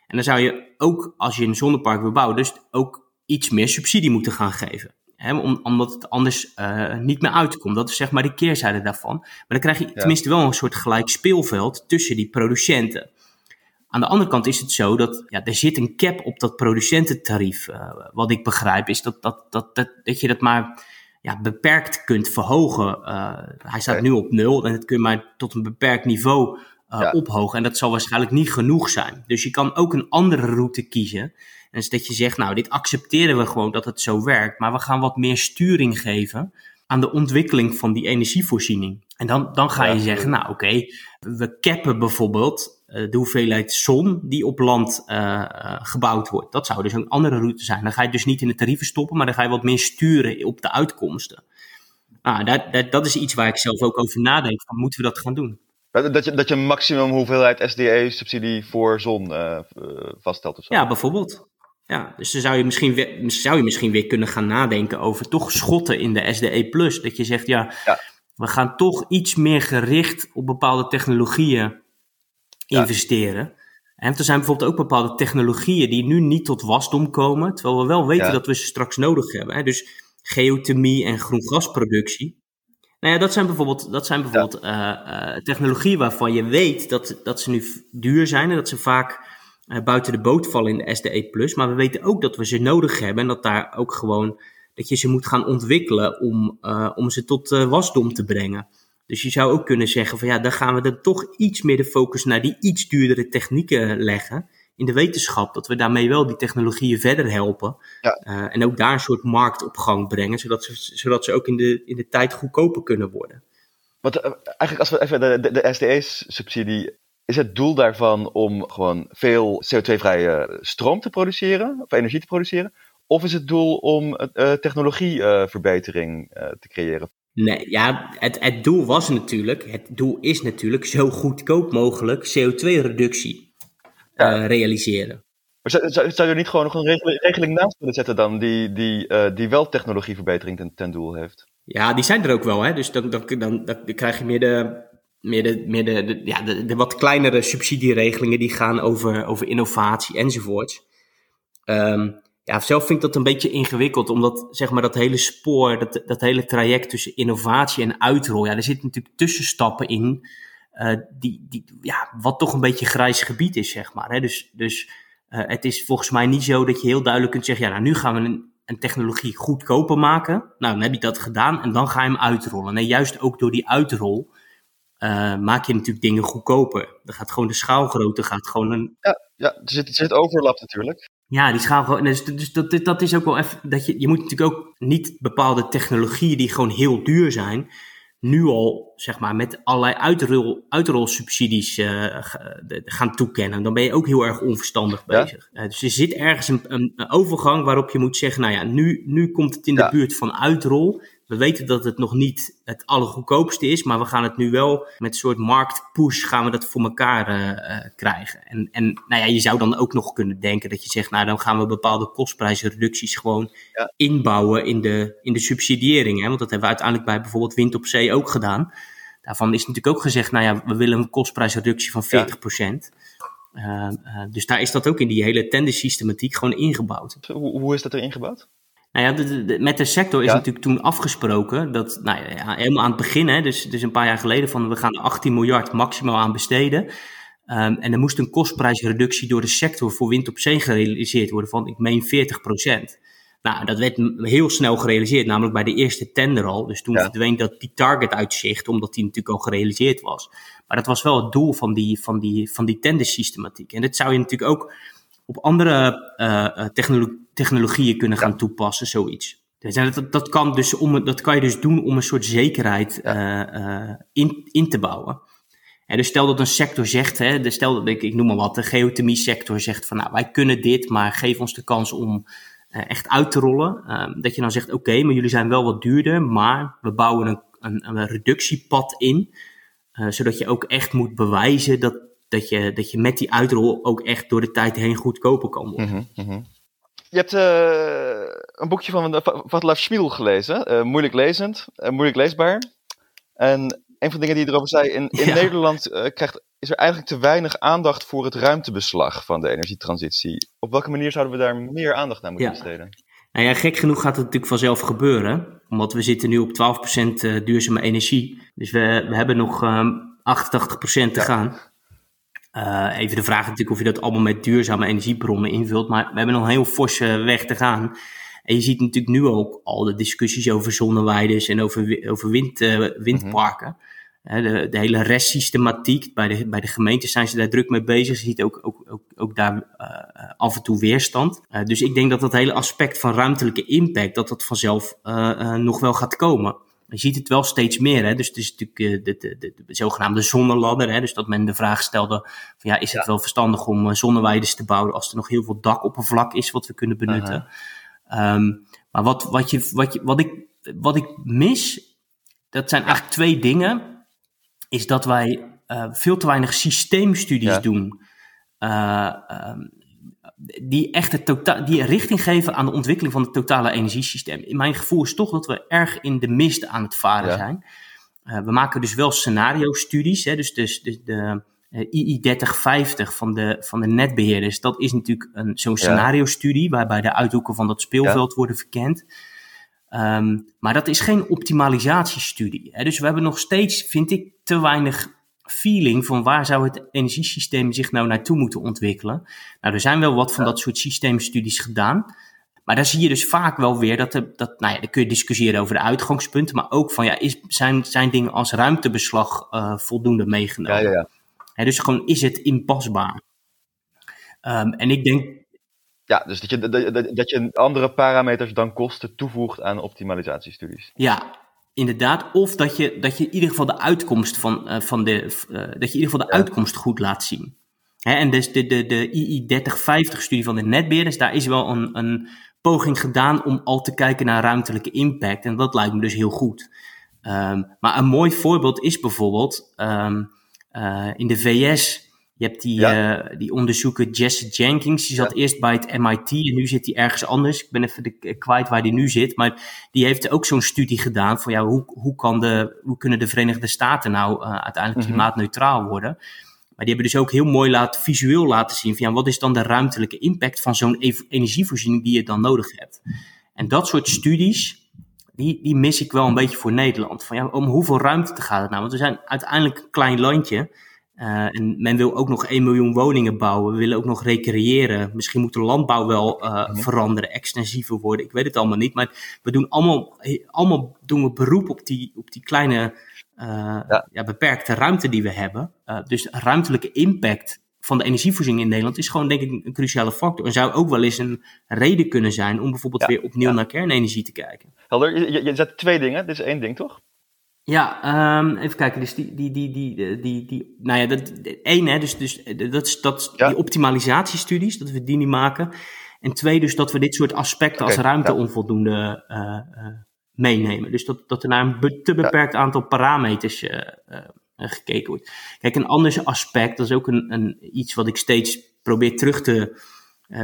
En dan zou je ook, als je een zonnepark wil bouwen, dus ook iets meer subsidie moeten gaan geven. Hè, omdat het anders uh, niet meer uitkomt. Dat is zeg maar de keerzijde daarvan. Maar dan krijg je tenminste wel een soort gelijk speelveld tussen die producenten. Aan de andere kant is het zo dat ja, er zit een cap op dat producententarief. Uh, wat ik begrijp is dat, dat, dat, dat, dat je dat maar ja, beperkt kunt verhogen. Uh, hij staat nu op nul en dat kun je maar tot een beperkt niveau uh, ja. ophogen. En dat zal waarschijnlijk niet genoeg zijn. Dus je kan ook een andere route kiezen. En dat je zegt, nou, dit accepteren we gewoon dat het zo werkt. Maar we gaan wat meer sturing geven aan de ontwikkeling van die energievoorziening. En dan, dan ga je ja, zeggen, nou oké, okay, we cappen bijvoorbeeld de hoeveelheid zon die op land uh, uh, gebouwd wordt. Dat zou dus een andere route zijn. Dan ga je dus niet in de tarieven stoppen, maar dan ga je wat meer sturen op de uitkomsten. Nou, dat, dat, dat is iets waar ik zelf ook over nadenk. Van, moeten we dat gaan doen? Dat je, dat je een maximum hoeveelheid SDE-subsidie voor zon vaststelt of zo? Ja, bijvoorbeeld. Ja, dus dan zou je, misschien weer, zou je misschien weer kunnen gaan nadenken over toch schotten in de SDE+. Dat je zegt, ja, ja. we gaan toch iets meer gericht op bepaalde technologieën investeren. En er zijn bijvoorbeeld ook bepaalde technologieën die nu niet tot wasdom komen, terwijl we wel weten ja. dat we ze straks nodig hebben. Hè? Dus geothermie en groen gasproductie. Nou ja, dat zijn bijvoorbeeld, dat zijn bijvoorbeeld ja. uh, uh, technologieën waarvan je weet dat, dat ze nu duur zijn en dat ze vaak uh, buiten de boot vallen in de SDE+. Maar we weten ook dat we ze nodig hebben en dat daar ook gewoon, dat je ze moet gaan ontwikkelen om, om ze tot wasdom te brengen. Dus je zou ook kunnen zeggen van ja, dan gaan we dan toch iets meer de focus naar die iets duurdere technieken leggen. in de wetenschap, dat we daarmee wel die technologieën verder helpen. Ja. en ook daar een soort markt op gang brengen, zodat ze, zodat ze ook in de, in de tijd goedkoper kunnen worden. Want eigenlijk als we even de, de, de SDE-subsidie is het doel daarvan om gewoon veel CO2-vrije stroom te produceren, of energie te produceren? Of is het doel om uh, technologieverbetering te creëren? Nee, ja, het, het doel was natuurlijk, het doel is natuurlijk zo goedkoop mogelijk CO2-reductie ja. realiseren. Maar zou, zou, zou, je er niet gewoon nog een regeling, naast willen zetten dan, die, die, die wel technologieverbetering ten, ten doel heeft? Ja, die zijn er ook wel, hè. Dus dan, dan, dan, dan krijg je meer de, meer de, meer de, ja, de, de, wat kleinere subsidieregelingen die gaan over, over innovatie enzovoorts. Um, ja, zelf vind ik dat een beetje ingewikkeld, omdat zeg maar dat hele spoor, dat, dat hele traject tussen innovatie en uitrol, ja, er zitten natuurlijk tussenstappen in, uh, die, die, ja, wat toch een beetje grijs gebied is, zeg maar. Hè? Dus, dus uh, het is volgens mij niet zo dat je heel duidelijk kunt zeggen, ja, nou, nu gaan we een, een technologie goedkoper maken. Nou, dan heb je dat gedaan en dan ga je hem uitrollen. Nee, juist ook door die uitrol uh, maak je natuurlijk dingen goedkoper. Dan gaat gewoon de schaalgrootte gaat gewoon een. Ja, ja er, zit, er zit overlap natuurlijk. Ja, die schaalgrootte. Dus, dus dat, dat is ook wel even. Dat je, je moet natuurlijk ook niet bepaalde technologieën die gewoon heel duur zijn. Nu al, zeg maar, met allerlei uitrol, uitrolsubsidies uh, gaan toekennen. Dan ben je ook heel erg onverstandig bezig. Ja? Uh, dus er zit ergens een, een, overgang waarop je moet zeggen: Nou ja, nu, nu komt het in de ja. buurt van uitrol. We weten dat het nog niet het allergoedkoopste is, maar we gaan het nu wel met een soort marktpush gaan we dat voor elkaar uh, krijgen. En, en nou ja, je zou dan ook nog kunnen denken dat je zegt, nou dan gaan we bepaalde kostprijsreducties gewoon ja. inbouwen in de, in de subsidiëring. Hè? Want dat hebben we uiteindelijk bij bijvoorbeeld wind op zee ook gedaan. Daarvan is natuurlijk ook gezegd, nou ja, we willen een kostprijsreductie van 40%. Ja. Uh, uh, dus daar is dat ook in die hele tendersystematiek gewoon ingebouwd. Hoe, hoe is dat er ingebouwd? Nou ja, de, de, met de sector is ja. natuurlijk toen afgesproken dat, nou ja, helemaal aan het begin, hè, dus, dus een paar jaar geleden, van we gaan er 18 miljard maximaal aan besteden. Um, en er moest een kostprijsreductie door de sector voor wind op zee gerealiseerd worden van, ik meen, 40 procent. Nou, dat werd heel snel gerealiseerd, namelijk bij de eerste tender al. Dus toen ja. verdween dat die target uitzicht, omdat die natuurlijk al gerealiseerd was. Maar dat was wel het doel van die, van die, van die tendersystematiek. En dat zou je natuurlijk ook op andere uh, technolo technologieën kunnen gaan toepassen, zoiets. Dus dat, dat, kan dus om, dat kan je dus doen om een soort zekerheid uh, in, in te bouwen. En dus stel dat een sector zegt, hè, dus stel dat ik, ik noem maar wat, de geothermie sector zegt van nou wij kunnen dit, maar geef ons de kans om echt uit te rollen. Ehm, dat je dan zegt oké, okay, maar jullie zijn wel wat duurder, maar we bouwen een, een, een reductiepad in. zodat je ook echt moet bewijzen dat, dat je, dat je met die uitrol ook echt door de tijd heen goedkoper kan worden. Mm -hmm. Je hebt uh, een boekje van Vatlav Schmiel gelezen, uh, moeilijk lezend, uh, moeilijk leesbaar. En een van de dingen die je erover zei, in, in ja. Nederland krijgt, is er eigenlijk te weinig aandacht voor het ruimtebeslag van de energietransitie. Op welke manier zouden we daar meer aandacht aan moeten ja. besteden? Nou ja, gek genoeg gaat het natuurlijk vanzelf gebeuren, omdat we zitten nu op 12% duurzame energie. Dus we, we hebben nog um, 88% te ja. gaan. Uh, even de vraag natuurlijk of je dat allemaal met duurzame energiebronnen invult. Maar we hebben nog een heel forse weg te gaan. En je ziet natuurlijk nu ook al de discussies over zonneweiden en over, over wind, uh, windparken. Mm -hmm. de, de, hele restsystematiek, bij de, bij de gemeentes zijn ze daar druk mee bezig. Je ziet ook, ook, ook, ook daar af en toe weerstand. dus ik denk dat dat hele aspect van ruimtelijke impact, dat dat vanzelf nog wel gaat komen. Je ziet het wel steeds meer. Hè? Dus het is natuurlijk uh, de, de, de, de, zogenaamde zonneladder. Hè? Dus dat men de vraag stelde: van, ja, is het ja. wel verstandig om uh, zonneweiden te bouwen als er nog heel veel dakoppervlak is wat we kunnen benutten? Um, maar wat, wat, je, wat, je, wat, ik, wat ik mis, dat zijn eigenlijk twee dingen. Is dat wij uh, veel te weinig systeemstudies ja. doen. Um, die echt het tota die richting geven aan de ontwikkeling van het totale energiesysteem. In mijn gevoel is toch dat we erg in de mist aan het varen ja. zijn. Uh, we maken dus wel scenario-studies. Hè, dus, dus, dus de uh, II 3050 van de, van de netbeheerders, dat is natuurlijk zo'n scenario-studie waarbij de uithoeken van dat speelveld ja. worden verkend. Um, maar dat is geen optimalisatiestudie. Hè. Dus we hebben nog steeds, vind ik, te weinig feeling van waar zou het energiesysteem zich nou naartoe moeten ontwikkelen. Nou, er zijn wel wat van dat soort systeemstudies gedaan. Maar daar zie je dus vaak wel weer dat, er, dat nou ja, dan kun je discussiëren over de uitgangspunten, maar ook van ja, is, zijn, zijn dingen als ruimtebeslag uh, voldoende meegenomen? Ja, ja, ja. He, dus gewoon is het inpasbaar? Ehm, en ik denk. Ja, dus dat je, dat, dat je andere parameters dan kosten toevoegt aan optimalisatiestudies. Ja, inderdaad. Of dat je, dat je in ieder geval de uitkomst van, uh, van de. Uh, dat je in ieder geval de uitkomst goed laat zien. Hè, en dus de, de, de II-3050-studie van de netbeheerders, daar is wel een, een poging gedaan om al te kijken naar ruimtelijke impact. En dat lijkt me dus heel goed. Um, maar een mooi voorbeeld is bijvoorbeeld um, uh, in de VS. Je hebt die, ja. uh, die onderzoeker Jesse Jenkins. Die zat ja. eerst bij het MIT en nu zit hij ergens anders. Ik ben even de, kwijt waar hij nu zit. Maar die heeft ook zo'n studie gedaan van ja, hoe, hoe, kan de, hoe kunnen de Verenigde Staten nou uh, uiteindelijk Mhm. klimaatneutraal worden? Maar die hebben dus ook heel mooi laten, visueel laten zien van ja, wat is dan de ruimtelijke impact van zo'n energievoorziening die je dan nodig hebt. En dat soort studies, die, die mis ik wel een beetje voor Nederland. Van ja, om hoeveel ruimte gaat het nou? Want we zijn uiteindelijk een klein landje. Uh, en men wil ook nog 1 miljoen woningen bouwen. We willen ook nog recreëren. Misschien moet de landbouw wel uh, mm-hmm. veranderen, extensiever worden. Ik weet het allemaal niet. Maar we doen allemaal, allemaal doen we beroep op die, op die kleine uh, ja. Ja, beperkte ruimte die we hebben. Dus ruimtelijke impact van de energievoorziening in Nederland is gewoon denk ik een cruciale factor. En zou ook wel eens een reden kunnen zijn om bijvoorbeeld weer opnieuw naar kernenergie te kijken. Helder, je, je zet twee dingen. Dit is één ding, toch? Ja, um, even kijken. Dus die, die, die, die, die, die nou ja, dat, één, hè, dus, dus dat is dat, die optimalisatiestudies, dat we die niet maken. En twee, dus dat we dit soort aspecten okay, als ruimte onvoldoende uh, meenemen. Dus dat, dat er naar een te beperkt ja. aantal parameters uh, gekeken wordt. Kijk, een ander aspect, dat is ook een, een, iets wat ik steeds probeer terug te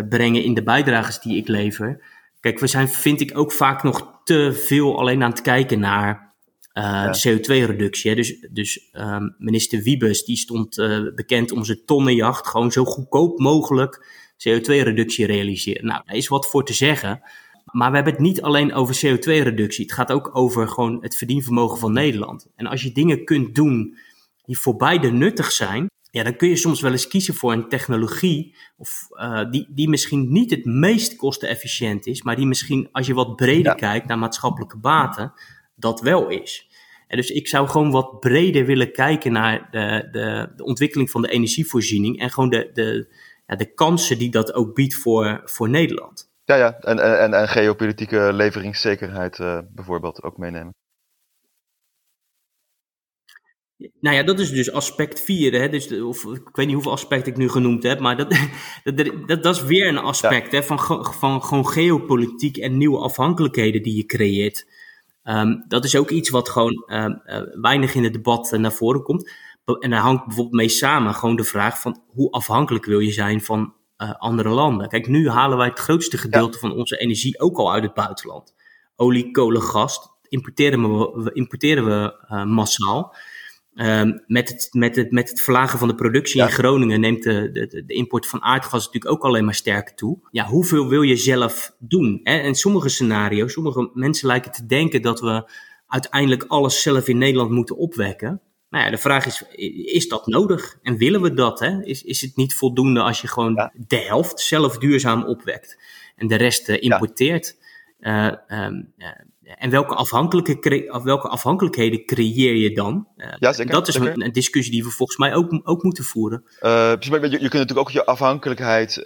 brengen in de bijdrages die ik lever. Kijk, we zijn, vind ik, ook vaak nog te veel alleen aan het kijken naar ja. CO2-reductie. Dus, dus um, minister Wiebes, die stond bekend om zijn tonnenjacht gewoon zo goedkoop mogelijk CO2-reductie realiseren. Nou, daar is wat voor te zeggen. Maar we hebben het niet alleen over CO2-reductie. Het gaat ook over gewoon het verdienvermogen van Nederland. En als je dingen kunt doen die voor beide nuttig zijn, ja, dan kun je soms wel eens kiezen voor een technologie of, uh, die, die misschien niet het meest kostenefficiënt is, maar die misschien, als je wat breder ja. kijkt naar maatschappelijke baten, dat wel is. En dus ik zou gewoon wat breder willen kijken naar de, de, de ontwikkeling van de energievoorziening en gewoon de, de, ja, de kansen die dat ook biedt voor, voor Nederland. Ja, ja. En, en, en geopolitieke leveringszekerheid uh, bijvoorbeeld ook meenemen. Nou ja, dat is dus aspect 4. Hè? Dus, of, ik weet niet hoeveel aspecten ik nu genoemd heb, maar dat, dat, dat, dat is weer een aspect ja. hè, van, van gewoon geopolitiek en nieuwe afhankelijkheden die je creëert. Um, dat is ook iets wat gewoon uh, uh, weinig in het debat naar voren komt. En daar hangt bijvoorbeeld mee samen gewoon de vraag van hoe afhankelijk wil je zijn van uh, andere landen. Kijk, nu halen wij het grootste gedeelte ja. van onze energie ook al uit het buitenland. Olie, kolen, gas importeren we, importeren we massaal. Um, met, het, met, het, met het verlagen van de productie ja. in Groningen neemt de, de, de, import van aardgas natuurlijk ook alleen maar sterker toe. Ja, hoeveel wil je zelf doen? Hè? En sommige scenario's, sommige mensen lijken te denken dat we uiteindelijk alles zelf in Nederland moeten opwekken. Nou ja, de vraag is, is dat nodig? En willen we dat? Hè? Is, is het niet voldoende als je gewoon ja. de helft zelf duurzaam opwekt en de rest uh, importeert? Ja. Um, uh, en welke, afhankelijke, welke afhankelijkheden creëer je dan? ja, zeker, dat is zeker. Een, discussie die we volgens mij ook, ook moeten voeren. je, je, kunt natuurlijk ook je afhankelijkheid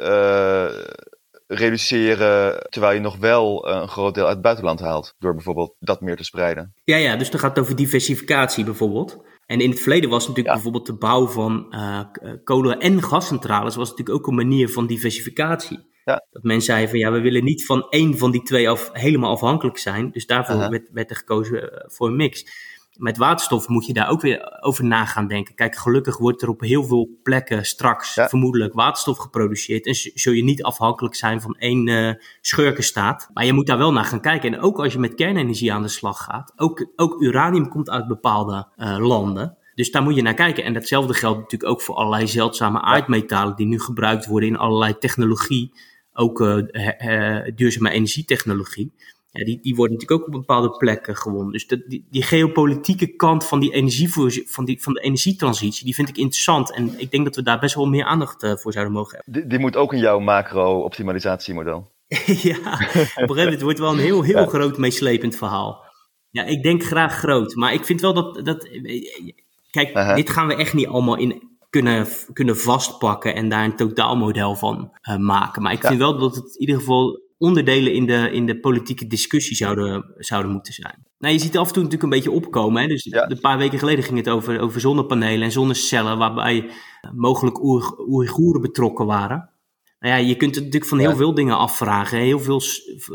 reduceren terwijl je nog wel een groot deel uit het buitenland haalt. Door bijvoorbeeld dat meer te spreiden. Ja, ja dus dan gaat het over diversificatie bijvoorbeeld. En in het verleden was natuurlijk ja. bijvoorbeeld de bouw van uh, kolen- en gascentrales was natuurlijk ook een manier van diversificatie. Ja. Dat men zei van ja, we willen niet van één van die twee af, helemaal afhankelijk zijn. Dus daarvoor werd, werd, er gekozen voor een mix. Met waterstof moet je daar ook weer over na gaan denken. Kijk, gelukkig wordt er op heel veel plekken straks ja. vermoedelijk waterstof geproduceerd. En zul je niet afhankelijk zijn van één uh, schurkenstaat. Maar je moet daar wel naar gaan kijken. En ook als je met kernenergie aan de slag gaat. Ook, ook uranium komt uit bepaalde uh, landen. Dus daar moet je naar kijken. En datzelfde geldt natuurlijk ook voor allerlei zeldzame aardmetalen die nu gebruikt worden in allerlei technologie. Ook uh, duurzame energietechnologie. Ja, die, die worden natuurlijk ook op bepaalde plekken gewonnen. Dus die, die, geopolitieke kant van, die energie van, die, van de energietransitie, die vind ik interessant. En ik denk dat we daar best wel meer aandacht uh, voor zouden mogen hebben. Die, die moet ook in jouw macro-optimalisatiemodel. ja, op een gegeven moment wordt wel een heel, heel ja. groot meeslepend verhaal. Ja, ik denk graag groot. Maar ik vind wel dat... dat kijk, uh -huh. dit gaan we echt niet allemaal in kunnen, kunnen vastpakken en daar een totaalmodel van uh, maken. Maar ik vind wel dat het in ieder geval onderdelen in de, in de politieke discussie zouden, zouden moeten zijn. Nou, je ziet af en toe natuurlijk een beetje opkomen. Hè? Dus ja. een paar weken geleden ging het over, over zonnepanelen en zonnecellen, waarbij mogelijk Oeigoeren betrokken waren. Nou ja, je kunt het natuurlijk van heel veel dingen afvragen. Heel veel,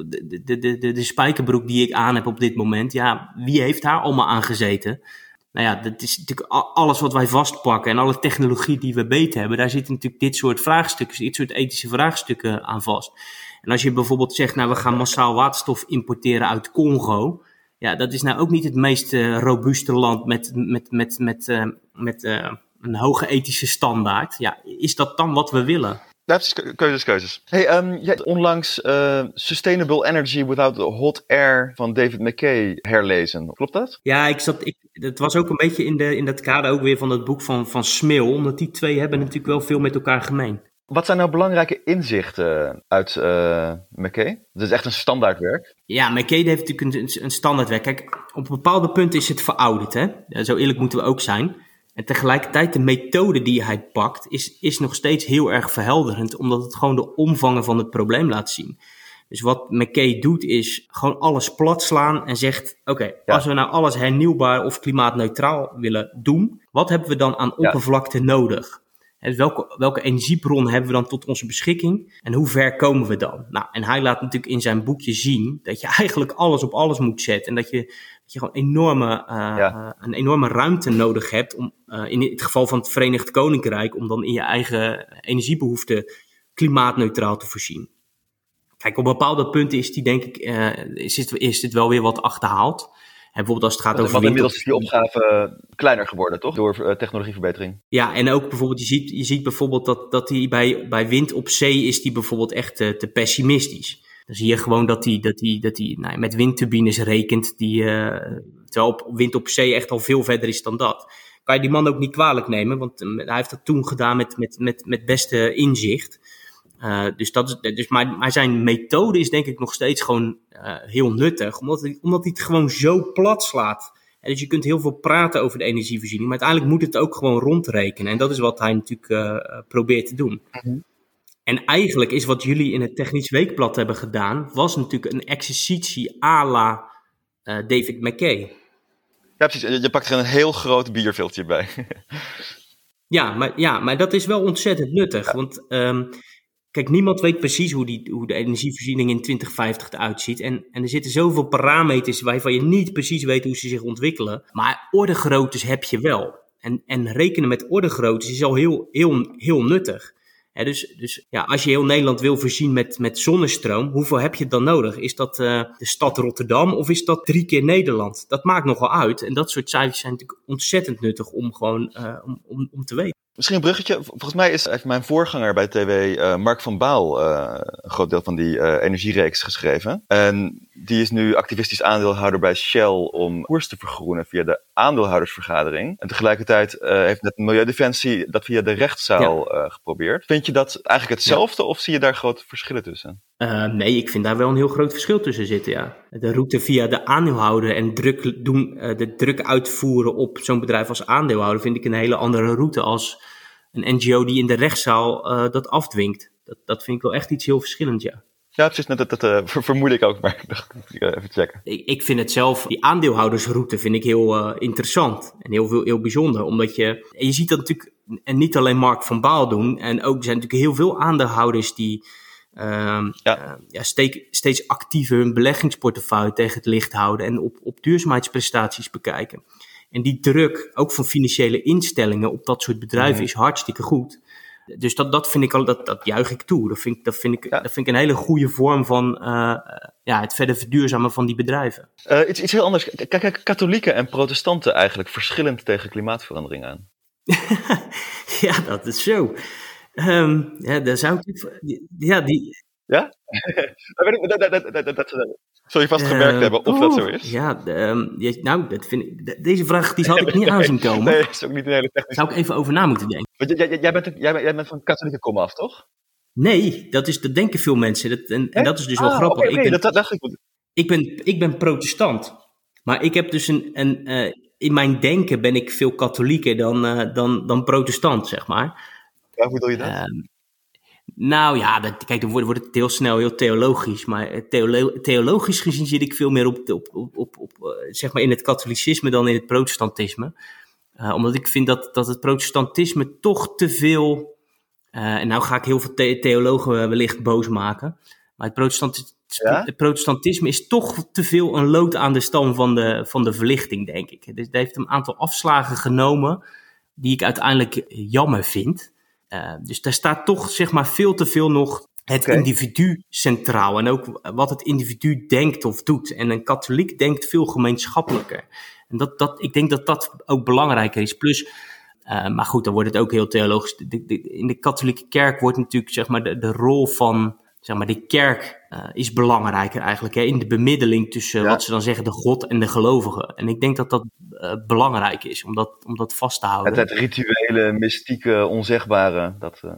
de, de, de, de spijkerbroek die ik aan heb op dit moment, ja, wie heeft daar allemaal aan gezeten? Nou ja, dat is natuurlijk alles wat wij vastpakken en alle technologie die we beter hebben, daar zitten natuurlijk dit soort vraagstukken, dit soort ethische vraagstukken aan vast. En als je bijvoorbeeld zegt, nou we gaan massaal waterstof importeren uit Congo, ja, dat is nou ook niet het meest uh, robuuste land met, met, met, met, uh, met uh, een hoge ethische standaard. Ja, is dat dan wat we willen? Ja, keuzes, keuzes. Hey, um, jij hebt onlangs uh, Sustainable Energy Without Hot Air van David McKay herlezen. Klopt dat? Ja, ik zat, ik, het was ook een beetje in, de, in dat kader ook weer van het boek van, van Smil. Omdat die twee hebben natuurlijk wel veel met elkaar gemeen. Wat zijn nou belangrijke inzichten uit uh, McKay? Dat is echt een standaardwerk. Ja, McKay heeft natuurlijk een, een standaardwerk. Kijk, op bepaalde punten is het verouderd. Hè? Zo eerlijk moeten we ook zijn. En tegelijkertijd de methode die hij pakt is, is nog steeds heel erg verhelderend, omdat het gewoon de omvangen van het probleem laat zien. Dus wat McKay doet is gewoon alles plat slaan en zegt: Oké, als we nou alles hernieuwbaar of klimaatneutraal willen doen, wat hebben we dan aan oppervlakte nodig? Dus welke, welke energiebron hebben we dan tot onze beschikking en hoe ver komen we dan? Nou, en hij laat natuurlijk in zijn boekje zien dat je eigenlijk alles op alles moet zetten en dat je, dat je gewoon enorme, uh, een enorme ruimte nodig hebt om, uh, in het geval van het Verenigd Koninkrijk, om dan in je eigen energiebehoeften klimaatneutraal te voorzien. Kijk, op bepaalde punten is die denk ik, is, dit, is dit wel weer wat achterhaald bijvoorbeeld als het gaat over. Inmiddels is die opgave kleiner geworden, toch? Door uh, technologieverbetering. Ja, en ook bijvoorbeeld, je ziet, je ziet bijvoorbeeld dat, dat die bij, bij wind op zee is die bijvoorbeeld echt uh, te pessimistisch. Dan zie je gewoon dat hij dat dat nou, met windturbines rekent, die, uh, terwijl op wind op zee echt al veel verder is dan dat. Kan je die man ook niet kwalijk nemen, want hij heeft dat toen gedaan met, met, met, met beste inzicht. Uh, dus dat is, dus maar, maar zijn methode is denk ik nog steeds gewoon heel nuttig, omdat hij, omdat hij het gewoon zo plat slaat. En dus je kunt heel veel praten over de energievoorziening, maar uiteindelijk moet het ook gewoon rondrekenen. En dat is wat hij natuurlijk probeert te doen. Mm En eigenlijk is wat jullie in het Technisch Weekblad hebben gedaan, was natuurlijk een exercitie à la David McKay. Ja, precies. Je pakt er een heel groot bierviltje bij. ja, maar, ja, maar dat is wel ontzettend nuttig. Ja. Want um, Kijk, niemand weet precies hoe, die, hoe de energievoorziening in 2050 eruit ziet. En, en er zitten zoveel parameters waarvan je niet precies weet hoe ze zich ontwikkelen. Maar ordegroottes heb je wel. En, en rekenen met ordegroottes is al heel, heel, heel nuttig. Dus, dus ja, als je heel Nederland wil voorzien met, met zonnestroom, hoeveel heb je dan nodig? Is dat uh, de stad Rotterdam of is dat drie keer Nederland? Dat maakt nogal uit. En dat soort cijfers zijn natuurlijk ontzettend nuttig om gewoon uh, om, om, om te weten. Misschien een bruggetje. Volgens mij is heeft mijn voorganger bij TV, uh, Mark van Baal, uh, een groot deel van die uh, energiereeks geschreven. En die is nu activistisch aandeelhouder bij Shell om koers te vergroenen via de aandeelhoudersvergadering. En tegelijkertijd heeft net Milieudefensie dat via de rechtszaal ja. geprobeerd. Vind je dat eigenlijk hetzelfde ja. of zie je daar grote verschillen tussen? Nee, ik vind daar wel een heel groot verschil tussen zitten, ja. De route via de aandeelhouder en druk doen, de druk uitvoeren op zo'n bedrijf als aandeelhouder vind ik een hele andere route als een NGO die in de rechtszaal uh, dat afdwingt. Dat, dat vind ik wel echt iets heel verschillends, ja. Ja, precies. Dat, dat, dat vermoed ik ook, maar even checken. Ik, ik vind het zelf, die aandeelhoudersroute vind ik heel interessant en heel, veel, heel bijzonder. Omdat je, en je ziet dat natuurlijk, en niet alleen Mark van Baal doen, en ook er zijn natuurlijk heel veel aandeelhouders die uh, ja. ja steek, steeds actiever hun beleggingsportefeuille tegen het licht houden en op, op duurzaamheidsprestaties bekijken. En die druk, ook van financiële instellingen op dat soort bedrijven, is hartstikke goed. Dus dat, dat vind ik al, dat, dat juich ik toe. Dat vind, dat, vind ik, dat vind ik een hele goede vorm van uh, ja, het verder verduurzamen van die bedrijven. Uh, iets, iets heel anders. Kijk, katholieken en protestanten eigenlijk verschillend tegen klimaatverandering aan? ja, dat is zo. Um, ja, daar zou ik. Ja, die. Ja? dat, dat, dat, Zul je vast gemerkt uh, hebben of dat zo is? Ja, um, nou, dat vind ik, deze vraag die had ik niet aanzien komen. Nee, is ook niet een hele technische. Zou ik even over na moeten denken. Want jij, jij, bent, jij, bent, jij bent van katholieke kom af, toch? Nee, dat, is, dat denken veel mensen. Dat, en, en dat is dus wel ah, grappig. Okay, ik, ben, dat, dacht ik. ik, ben, ik ben protestant. Maar ik heb dus een, een, uh, in mijn denken ben ik veel katholieker dan, uh, dan, dan protestant, zeg maar. Ja, hoe bedoel je dat? Uh, nou ja, dat, kijk, dan wordt, wordt het heel snel heel theologisch. Maar theolo theologisch gezien zit ik veel meer op, op, op, op, op uh, zeg maar in het katholicisme dan in het protestantisme. Uh, omdat ik vind dat, dat het protestantisme toch te veel. Uh, en nou ga ik heel veel the theologen wellicht boos maken. Maar het, protestant ja? het, protestantisme is toch te veel een lood aan de stam van de, van de verlichting, denk ik. Dus het heeft een aantal afslagen genomen die ik uiteindelijk jammer vind. Uh, dus daar staat toch zeg maar veel te veel nog het okay. individu centraal. En ook wat het individu denkt of doet. En een katholiek denkt veel gemeenschappelijker. En dat, dat, ik denk dat dat ook belangrijker is. Plus, uh, maar goed, dan wordt het ook heel theologisch. De, de, in de katholieke kerk wordt natuurlijk zeg maar, de, de rol van zeg maar, de kerk uh, is belangrijker eigenlijk. Hè, in de bemiddeling tussen ja. wat ze dan zeggen, de God en de gelovigen. En ik denk dat dat uh, belangrijk is om dat, om dat vast te houden. Het, het rituele, mystieke, onzegbare. Dat, uh...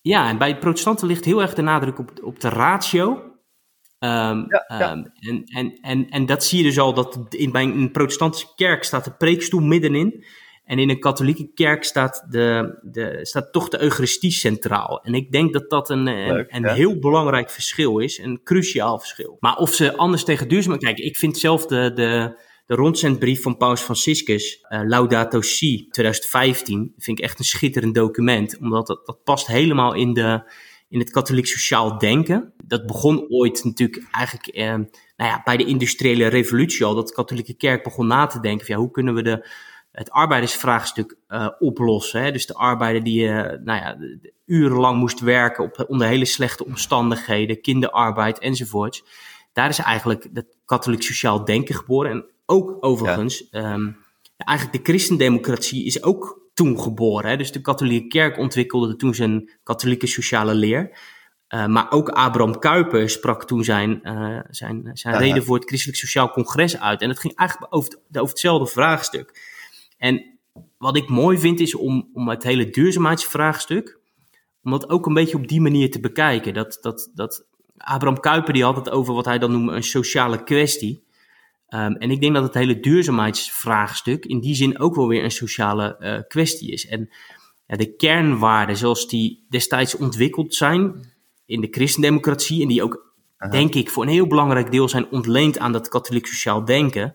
Ja, en bij protestanten ligt heel erg de nadruk op, op de ratio. Um, ja, ja. Um, en, en, en, en dat zie je dus al, dat in, bij een protestantse kerk staat de preekstoel middenin. En in een katholieke kerk staat, de, de, staat toch de Eucharistie centraal. En ik denk dat dat een, Leuk, een, een heel belangrijk verschil is, een cruciaal verschil. Maar of ze anders tegen duurzaamheid... Kijk, ik vind zelf de, de, de rondzendbrief van Paus Franciscus, uh, Laudato Si 2015, vind ik echt een schitterend document. Omdat dat, dat past helemaal in, de, in het katholiek sociaal denken. Dat begon ooit natuurlijk eigenlijk eh, nou ja, bij de industriële revolutie al. Dat de katholieke kerk begon na te denken van ja, hoe kunnen we de het arbeidersvraagstuk uh, oplossen. Hè? Dus de arbeider die uh, nou ja, urenlang moest werken op, onder hele slechte omstandigheden, kinderarbeid enzovoorts. Daar is eigenlijk het katholiek sociaal denken geboren. En ook overigens, ja. um, eigenlijk de christendemocratie is ook toen geboren. Hè? Dus de katholieke kerk ontwikkelde toen zijn katholieke sociale leer. Uh, maar ook Abraham Kuyper sprak toen zijn, zijn, zijn ja, reden voor het Christelijk Sociaal Congres uit. En het ging eigenlijk over, over hetzelfde vraagstuk. En wat ik mooi vind is om, om het hele duurzaamheidsvraagstuk, om dat ook een beetje op die manier te bekijken. Dat, dat, dat Abraham Kuyper die had het over wat hij dan noemt een sociale kwestie. Um, en ik denk dat het hele duurzaamheidsvraagstuk in die zin ook wel weer een sociale uh, kwestie is. En ja, de kernwaarden zoals die destijds ontwikkeld zijn in de christendemocratie en die ook, Aha. denk ik, voor een heel belangrijk deel zijn ontleend aan dat katholiek sociaal denken.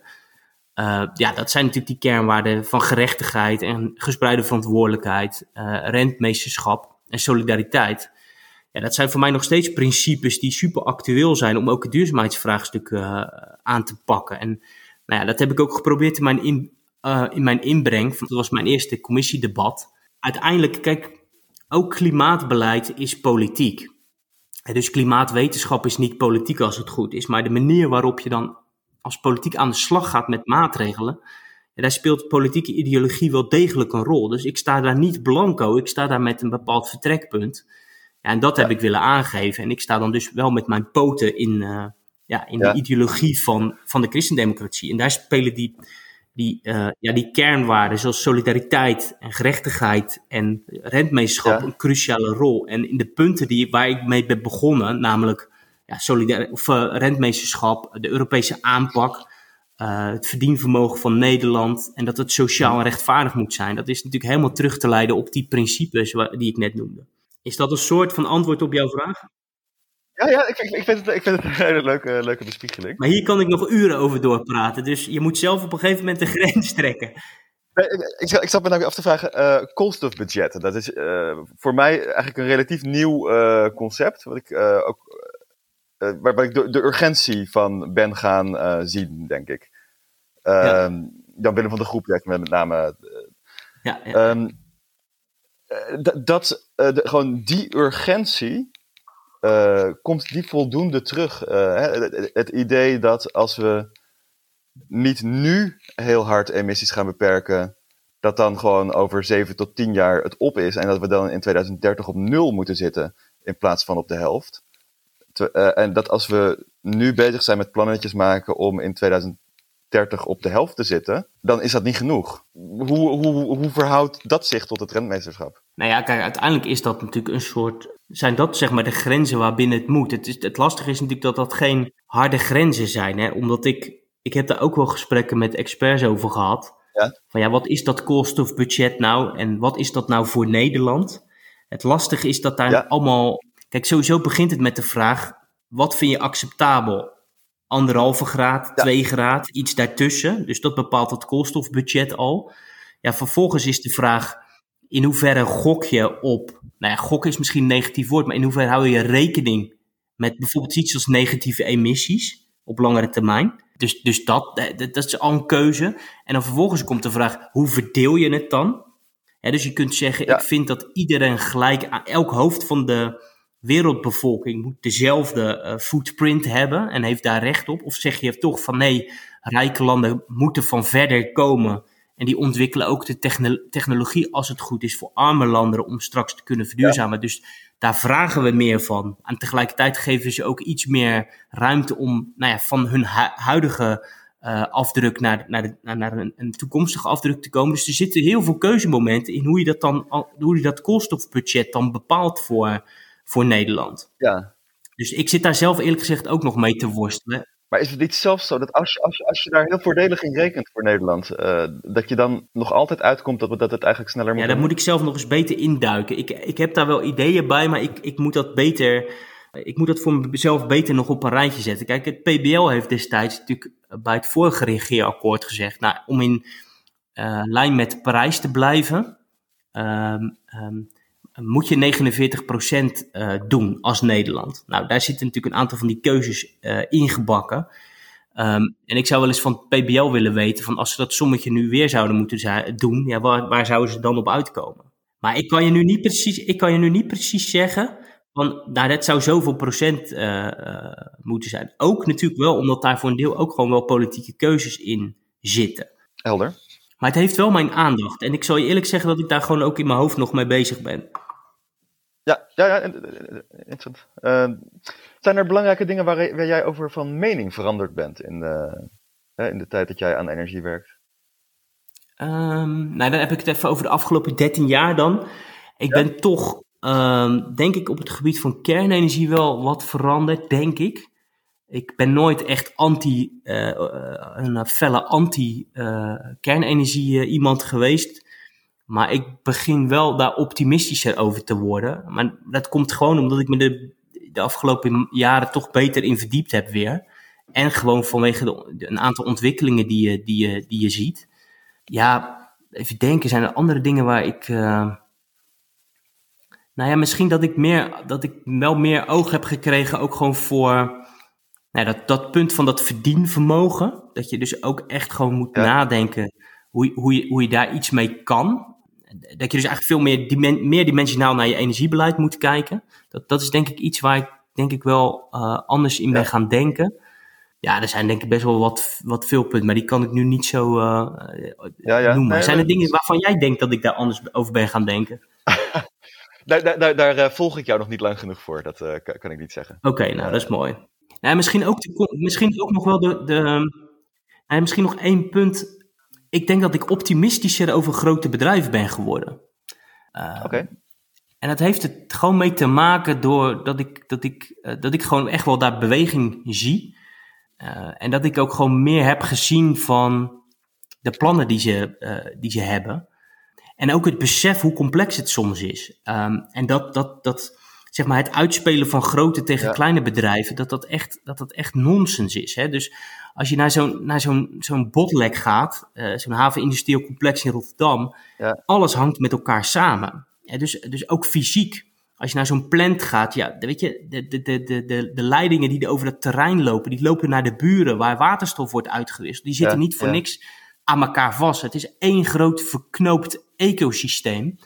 Uh, ja, dat zijn natuurlijk die kernwaarden van gerechtigheid en gespreide verantwoordelijkheid, uh, rentmeesterschap en solidariteit. Ja, dat zijn voor mij nog steeds principes die super actueel zijn om ook het duurzaamheidsvraagstuk uh, aan te pakken. En nou ja, dat heb ik ook geprobeerd in mijn, in, in mijn inbreng. Dat was mijn eerste commissiedebat. Uiteindelijk, kijk, ook klimaatbeleid is politiek. Dus klimaatwetenschap is niet politiek als het goed is, maar de manier waarop je dan als politiek aan de slag gaat met maatregelen, daar speelt politieke ideologie wel degelijk een rol. Dus ik sta daar niet blanco, ik sta daar met een bepaald vertrekpunt. Ja, en dat heb ik willen aangeven. En ik sta dan dus wel met mijn poten in, uh, ja, in ja. de ideologie van, van de christendemocratie. En daar spelen die, die, uh, ja, die kernwaarden zoals solidariteit en gerechtigheid en rentmeesterschap ja. een cruciale rol. En in de punten die, waar ik mee ben begonnen, namelijk ja, solidair, of, uh, rentmeesterschap, de Europese aanpak, uh, het verdienvermogen van Nederland en dat het sociaal en rechtvaardig moet zijn. Dat is natuurlijk helemaal terug te leiden op die principes die ik net noemde. Is dat een soort van antwoord op jouw vraag? Ja, ja ik, ik, vind het, ik vind het een hele leuke, leuke bespiegeling. Maar hier kan ik nog uren over doorpraten, dus je moet zelf op een gegeven moment de grens trekken. Nee, ik, ik, zat me nou af te vragen, uh, koolstofbudgetten. Dat is uh, voor mij eigenlijk een relatief nieuw uh, concept, wat ik ook uh, waar, ik de, de, urgentie van ben gaan uh, zien, denk ik. Ja. Dan binnen van de groep, met, met name. ja, ja. Um, dat, de, gewoon die urgentie, komt die voldoende terug? Het, het, idee dat als we niet nu heel hard emissies gaan beperken, dat dan gewoon over 7 tot 10 jaar het op is en dat we dan in 2030 op nul moeten zitten in plaats van op de helft. Te, uh, en dat als we nu bezig zijn met plannetjes maken om in 2030 op de helft te zitten, dan is dat niet genoeg. Hoe, hoe, hoe verhoudt dat zich tot het rentmeesterschap? Nou ja, kijk, uiteindelijk is dat natuurlijk een soort. Zijn dat zeg maar de grenzen waarbinnen het moet? Het, is, het lastige is natuurlijk dat dat geen harde grenzen zijn. Hè? Omdat ik. Ik heb daar ook wel gesprekken met experts over gehad. Ja. Van ja, wat is dat koolstofbudget nou en wat is dat nou voor Nederland? Het lastige is dat daar allemaal. Kijk, sowieso begint het met de vraag: wat vind je acceptabel? Anderhalve graad, ja. twee graad, iets daartussen. Dus dat bepaalt het koolstofbudget al. Ja, vervolgens is de vraag: in hoeverre gok je op. Nou ja, gok is misschien een negatief woord, maar in hoeverre hou je rekening met bijvoorbeeld iets als negatieve emissies op langere termijn? Dus, dus dat, dat, is al een keuze. En dan vervolgens komt de vraag: hoe verdeel je het dan? dus je kunt zeggen: ik vind dat iedereen gelijk aan elk hoofd van de wereldbevolking moet dezelfde uh, footprint hebben en heeft daar recht op? Of zeg je toch van nee, rijke landen moeten van verder komen en die ontwikkelen ook de technologie als het goed is voor arme landen om straks te kunnen verduurzamen. Dus daar vragen we meer van. En tegelijkertijd geven ze ook iets meer ruimte om nou ja, van hun huidige uh, afdruk naar, naar, naar, naar een, een, toekomstige afdruk te komen. Dus er zitten heel veel keuzemomenten in hoe je dat dan, hoe je dat koolstofbudget dan bepaalt voor, voor Nederland. Ja. Dus ik zit daar zelf eerlijk gezegd ook nog mee te worstelen. Maar is het niet zelfs zo dat als je, als als je daar heel voordelig in rekent voor Nederland, uh, dat je dan nog altijd uitkomt dat, dat het eigenlijk sneller moet Ja, daar moet ik zelf nog eens beter induiken. Ik, ik heb daar wel ideeën bij, maar ik, ik moet dat beter, ik moet dat voor mezelf beter nog op een rijtje zetten. Kijk, het PBL heeft destijds natuurlijk bij het vorige regeerakkoord gezegd, nou, om in uh, lijn met Parijs te blijven, um, um, moet je 49% uh, doen als Nederland. Nou, daar zitten natuurlijk een aantal van die keuzes uh, ingebakken. Um, en ik zou wel eens van het PBL willen weten, van als ze dat sommetje nu weer zouden moeten doen, ja, waar, waar zouden ze dan op uitkomen? Maar ik kan je nu niet precies, ik kan je nu niet precies zeggen, van, nou, dat zou zoveel procent uh, moeten zijn. Ook natuurlijk wel, omdat daar voor een deel ook gewoon wel politieke keuzes in zitten. Helder. Maar het heeft wel mijn aandacht. En ik zal je eerlijk zeggen dat ik daar gewoon ook in mijn hoofd nog mee bezig ben. Ja, ja, ja interessant. Uh, zijn er belangrijke dingen waar, waar, jij over van mening veranderd bent in de, in de tijd dat jij aan energie werkt? Um, nou, dan heb ik het even over de afgelopen 13 jaar dan. Ik ben toch, um, denk ik, op het gebied van kernenergie wel wat veranderd, denk ik. Ik ben nooit echt anti, uh, een felle anti-kernenergie uh, iemand geweest. Maar ik begin wel daar optimistischer over te worden. Maar dat komt gewoon omdat ik me de, de afgelopen jaren toch beter in verdiept heb weer. En gewoon vanwege de, een aantal ontwikkelingen die je, die, je, die je ziet. Ja, even denken, zijn er andere dingen waar ik. Uh, nou ja, misschien dat ik, meer, dat ik wel meer oog heb gekregen, ook gewoon voor nou, dat, dat punt van dat verdienvermogen. Dat je dus ook echt gewoon moet nadenken hoe, hoe, je, hoe je daar iets mee kan dat je dus eigenlijk veel meer, dimen, meer dimensionaal naar je energiebeleid moet kijken. Dat, dat is denk ik iets waar ik denk ik wel uh, anders in ben gaan denken. Ja, er zijn denk ik best wel wat, wat veel punten, maar die kan ik nu niet zo uh, ja, ja. noemen. Nee, zijn er dingen waarvan jij denkt dat ik daar anders over ben gaan denken? daar daar, daar, daar uh, volg ik jou nog niet lang genoeg voor, dat kan, kan, ik niet zeggen. Oké, okay, nou dat is mooi. Nou, misschien, ook de, misschien ook nog wel de, de misschien nog één punt ik denk dat ik optimistischer over grote bedrijven ben geworden. Uh, Oké. En dat heeft het gewoon mee te maken door dat ik, dat ik, uh, dat ik gewoon echt wel daar beweging zie. Uh, en dat ik ook gewoon meer heb gezien van de plannen die ze, die ze hebben. En ook het besef hoe complex het soms is. Um, en dat, dat, dat zeg maar, het uitspelen van grote tegen ja. kleine bedrijven, dat dat echt, dat dat echt nonsens is. Hè? Dus als je naar zo'n, naar zo'n, zo'n botlek gaat, uh, zo'n havenindustrieel complex in Rotterdam, ja. alles hangt met elkaar samen. Ja, dus, dus ook fysiek. Als je naar zo'n plant gaat, ja, weet je, de, de, de, de, de leidingen die over het terrein lopen, die lopen naar de buren waar waterstof wordt uitgewisseld. Die zitten ja, niet voor niks aan elkaar vast. Het is één groot verknoopt ecosysteem.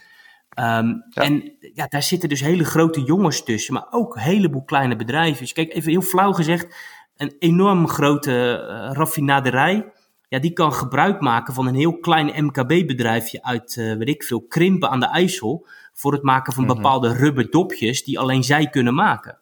Um, En ja, daar zitten dus hele grote jongens tussen, maar ook een heleboel kleine bedrijven. Dus kijk, even heel flauw gezegd, een enorm grote uh, raffinaderij, ja, die kan gebruik maken van een heel klein MKB-bedrijfje uit, uh, weet ik veel, Krimpen aan de IJssel, voor het maken van -hmm. bepaalde rubberdopjes die alleen zij kunnen maken.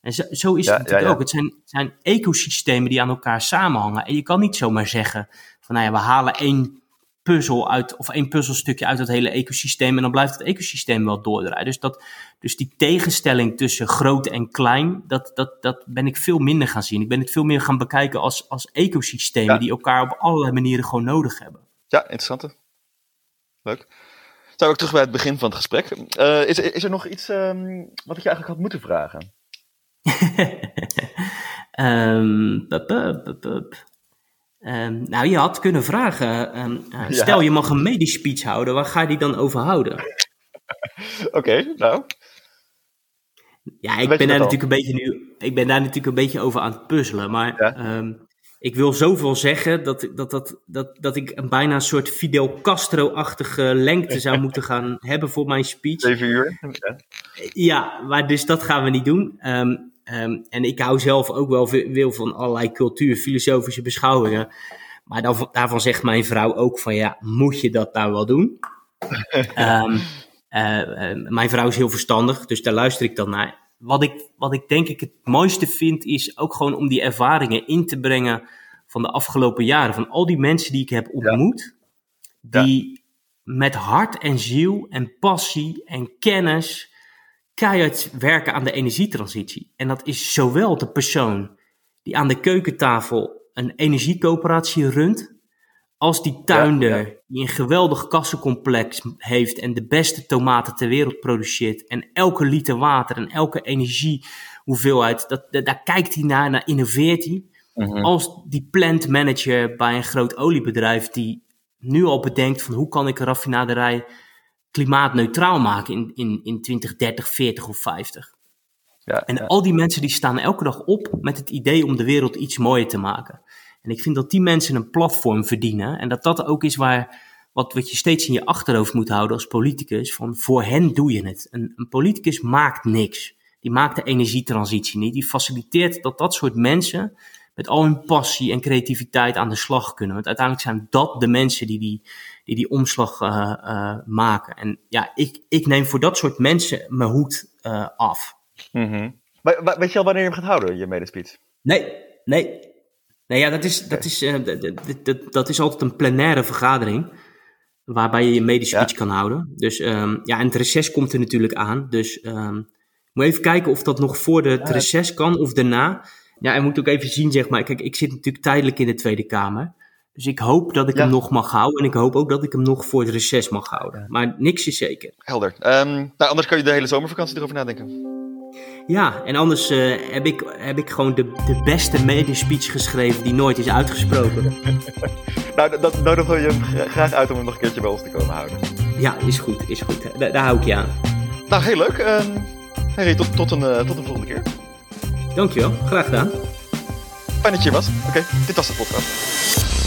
En zo, zo is ja, het natuurlijk ja, ja. ook. Het zijn, zijn ecosystemen die aan elkaar samenhangen. En je kan niet zomaar zeggen van, nou ja, we halen één puzzel uit, of één puzzelstukje uit het hele ecosysteem en dan blijft het ecosysteem wel doordraaien. Dus, dat, dus die tegenstelling tussen groot en klein, dat, dat, dat ben ik veel minder gaan zien. Ik ben het veel meer gaan bekijken als, als ecosystemen ja. die elkaar op allerlei manieren gewoon nodig hebben. Ja, interessante. Leuk. Zijn we ook terug bij het begin van het gesprek. Uh, is, is er nog iets um, wat ik je eigenlijk had moeten vragen? um. Um, nou, je had kunnen vragen. Uh, stel je mag een medisch speech houden, waar ga je die dan over houden? Oké, okay, nou. Ja, ik ben, daar natuurlijk een beetje nu, ik ben daar natuurlijk een beetje over aan het puzzelen. Maar ja. um, ik wil zoveel zeggen dat, dat, dat, dat, dat ik een bijna een soort Fidel Castro-achtige lengte zou moeten gaan hebben voor mijn speech. Zeven uur. Ja, ja maar dus dat gaan we niet doen. Um, um, en ik hou zelf ook wel veel van allerlei cultuur, filosofische beschouwingen. Maar dan, daarvan zegt mijn vrouw ook van ja, moet je dat nou wel doen? um, uh, uh, mijn vrouw is heel verstandig, dus daar luister ik dan naar wat ik, wat ik denk ik het mooiste vind, is ook gewoon om die ervaringen in te brengen van de afgelopen jaren. Van al die mensen die ik heb ontmoet, die met hart en ziel en passie en kennis keihard werken aan de energietransitie. En dat is zowel de persoon die aan de keukentafel een energiecoöperatie runt, als die tuinder die een geweldig kassencomplex heeft en de beste tomaten ter wereld produceert en elke liter water en elke energiehoeveelheid, dat, daar kijkt hij naar, naar innoveert hij. Mhm. Als die plant manager bij een groot oliebedrijf die nu al bedenkt van hoe kan ik een raffinaderij klimaatneutraal maken in, in, in 20, 30, 40 of 50. Ja, en al die mensen die staan elke dag op met het idee om de wereld iets mooier te maken. En ik vind dat die mensen een platform verdienen. En dat dat ook is waar, wat, wat je steeds in je achterhoofd moet houden als politicus. Van voor hen doe je het. Een, een politicus maakt niks. Die maakt de energietransitie niet. Die faciliteert dat dat soort mensen met al hun passie en creativiteit aan de slag kunnen. Want uiteindelijk zijn dat de mensen die die, die, die omslag uh, uh, maken. En ja, ik, ik neem voor dat soort mensen mijn hoed uh, af. Mm -hmm. Weet je al wanneer je hem gaat houden, je medespeech? Nee, nee. Nou ja, dat is, dat is, dat, dat, is altijd een plenaire vergadering. Waarbij je je medische speech kan houden. Dus um, ja, en het reces komt er natuurlijk aan. Dus um, moet even kijken of dat nog voor de, het reces kan of daarna. Ja, en moet ook even zien, zeg maar. Kijk, ik zit natuurlijk tijdelijk in de Tweede Kamer. Dus ik hoop dat ik hem nog mag houden. En ik hoop ook dat ik hem nog voor het reces mag houden. Maar niks is zeker. Helder. Um, nou, anders kan je de hele zomervakantie erover nadenken. Ja, en anders uh, heb, ik, heb ik gewoon de, de beste medespeech geschreven die nooit is uitgesproken. nou, dat nodigen we je hem graag uit om hem nog een keertje bij ons te komen houden. Ja, is goed, is goed. Daar, daar hou ik je aan. Nou, heel leuk. Uh, Harry, tot, tot, een, uh, tot een volgende keer. Dankjewel, graag gedaan. Fijn dat je hier was. Oké, okay, dit was de podcast.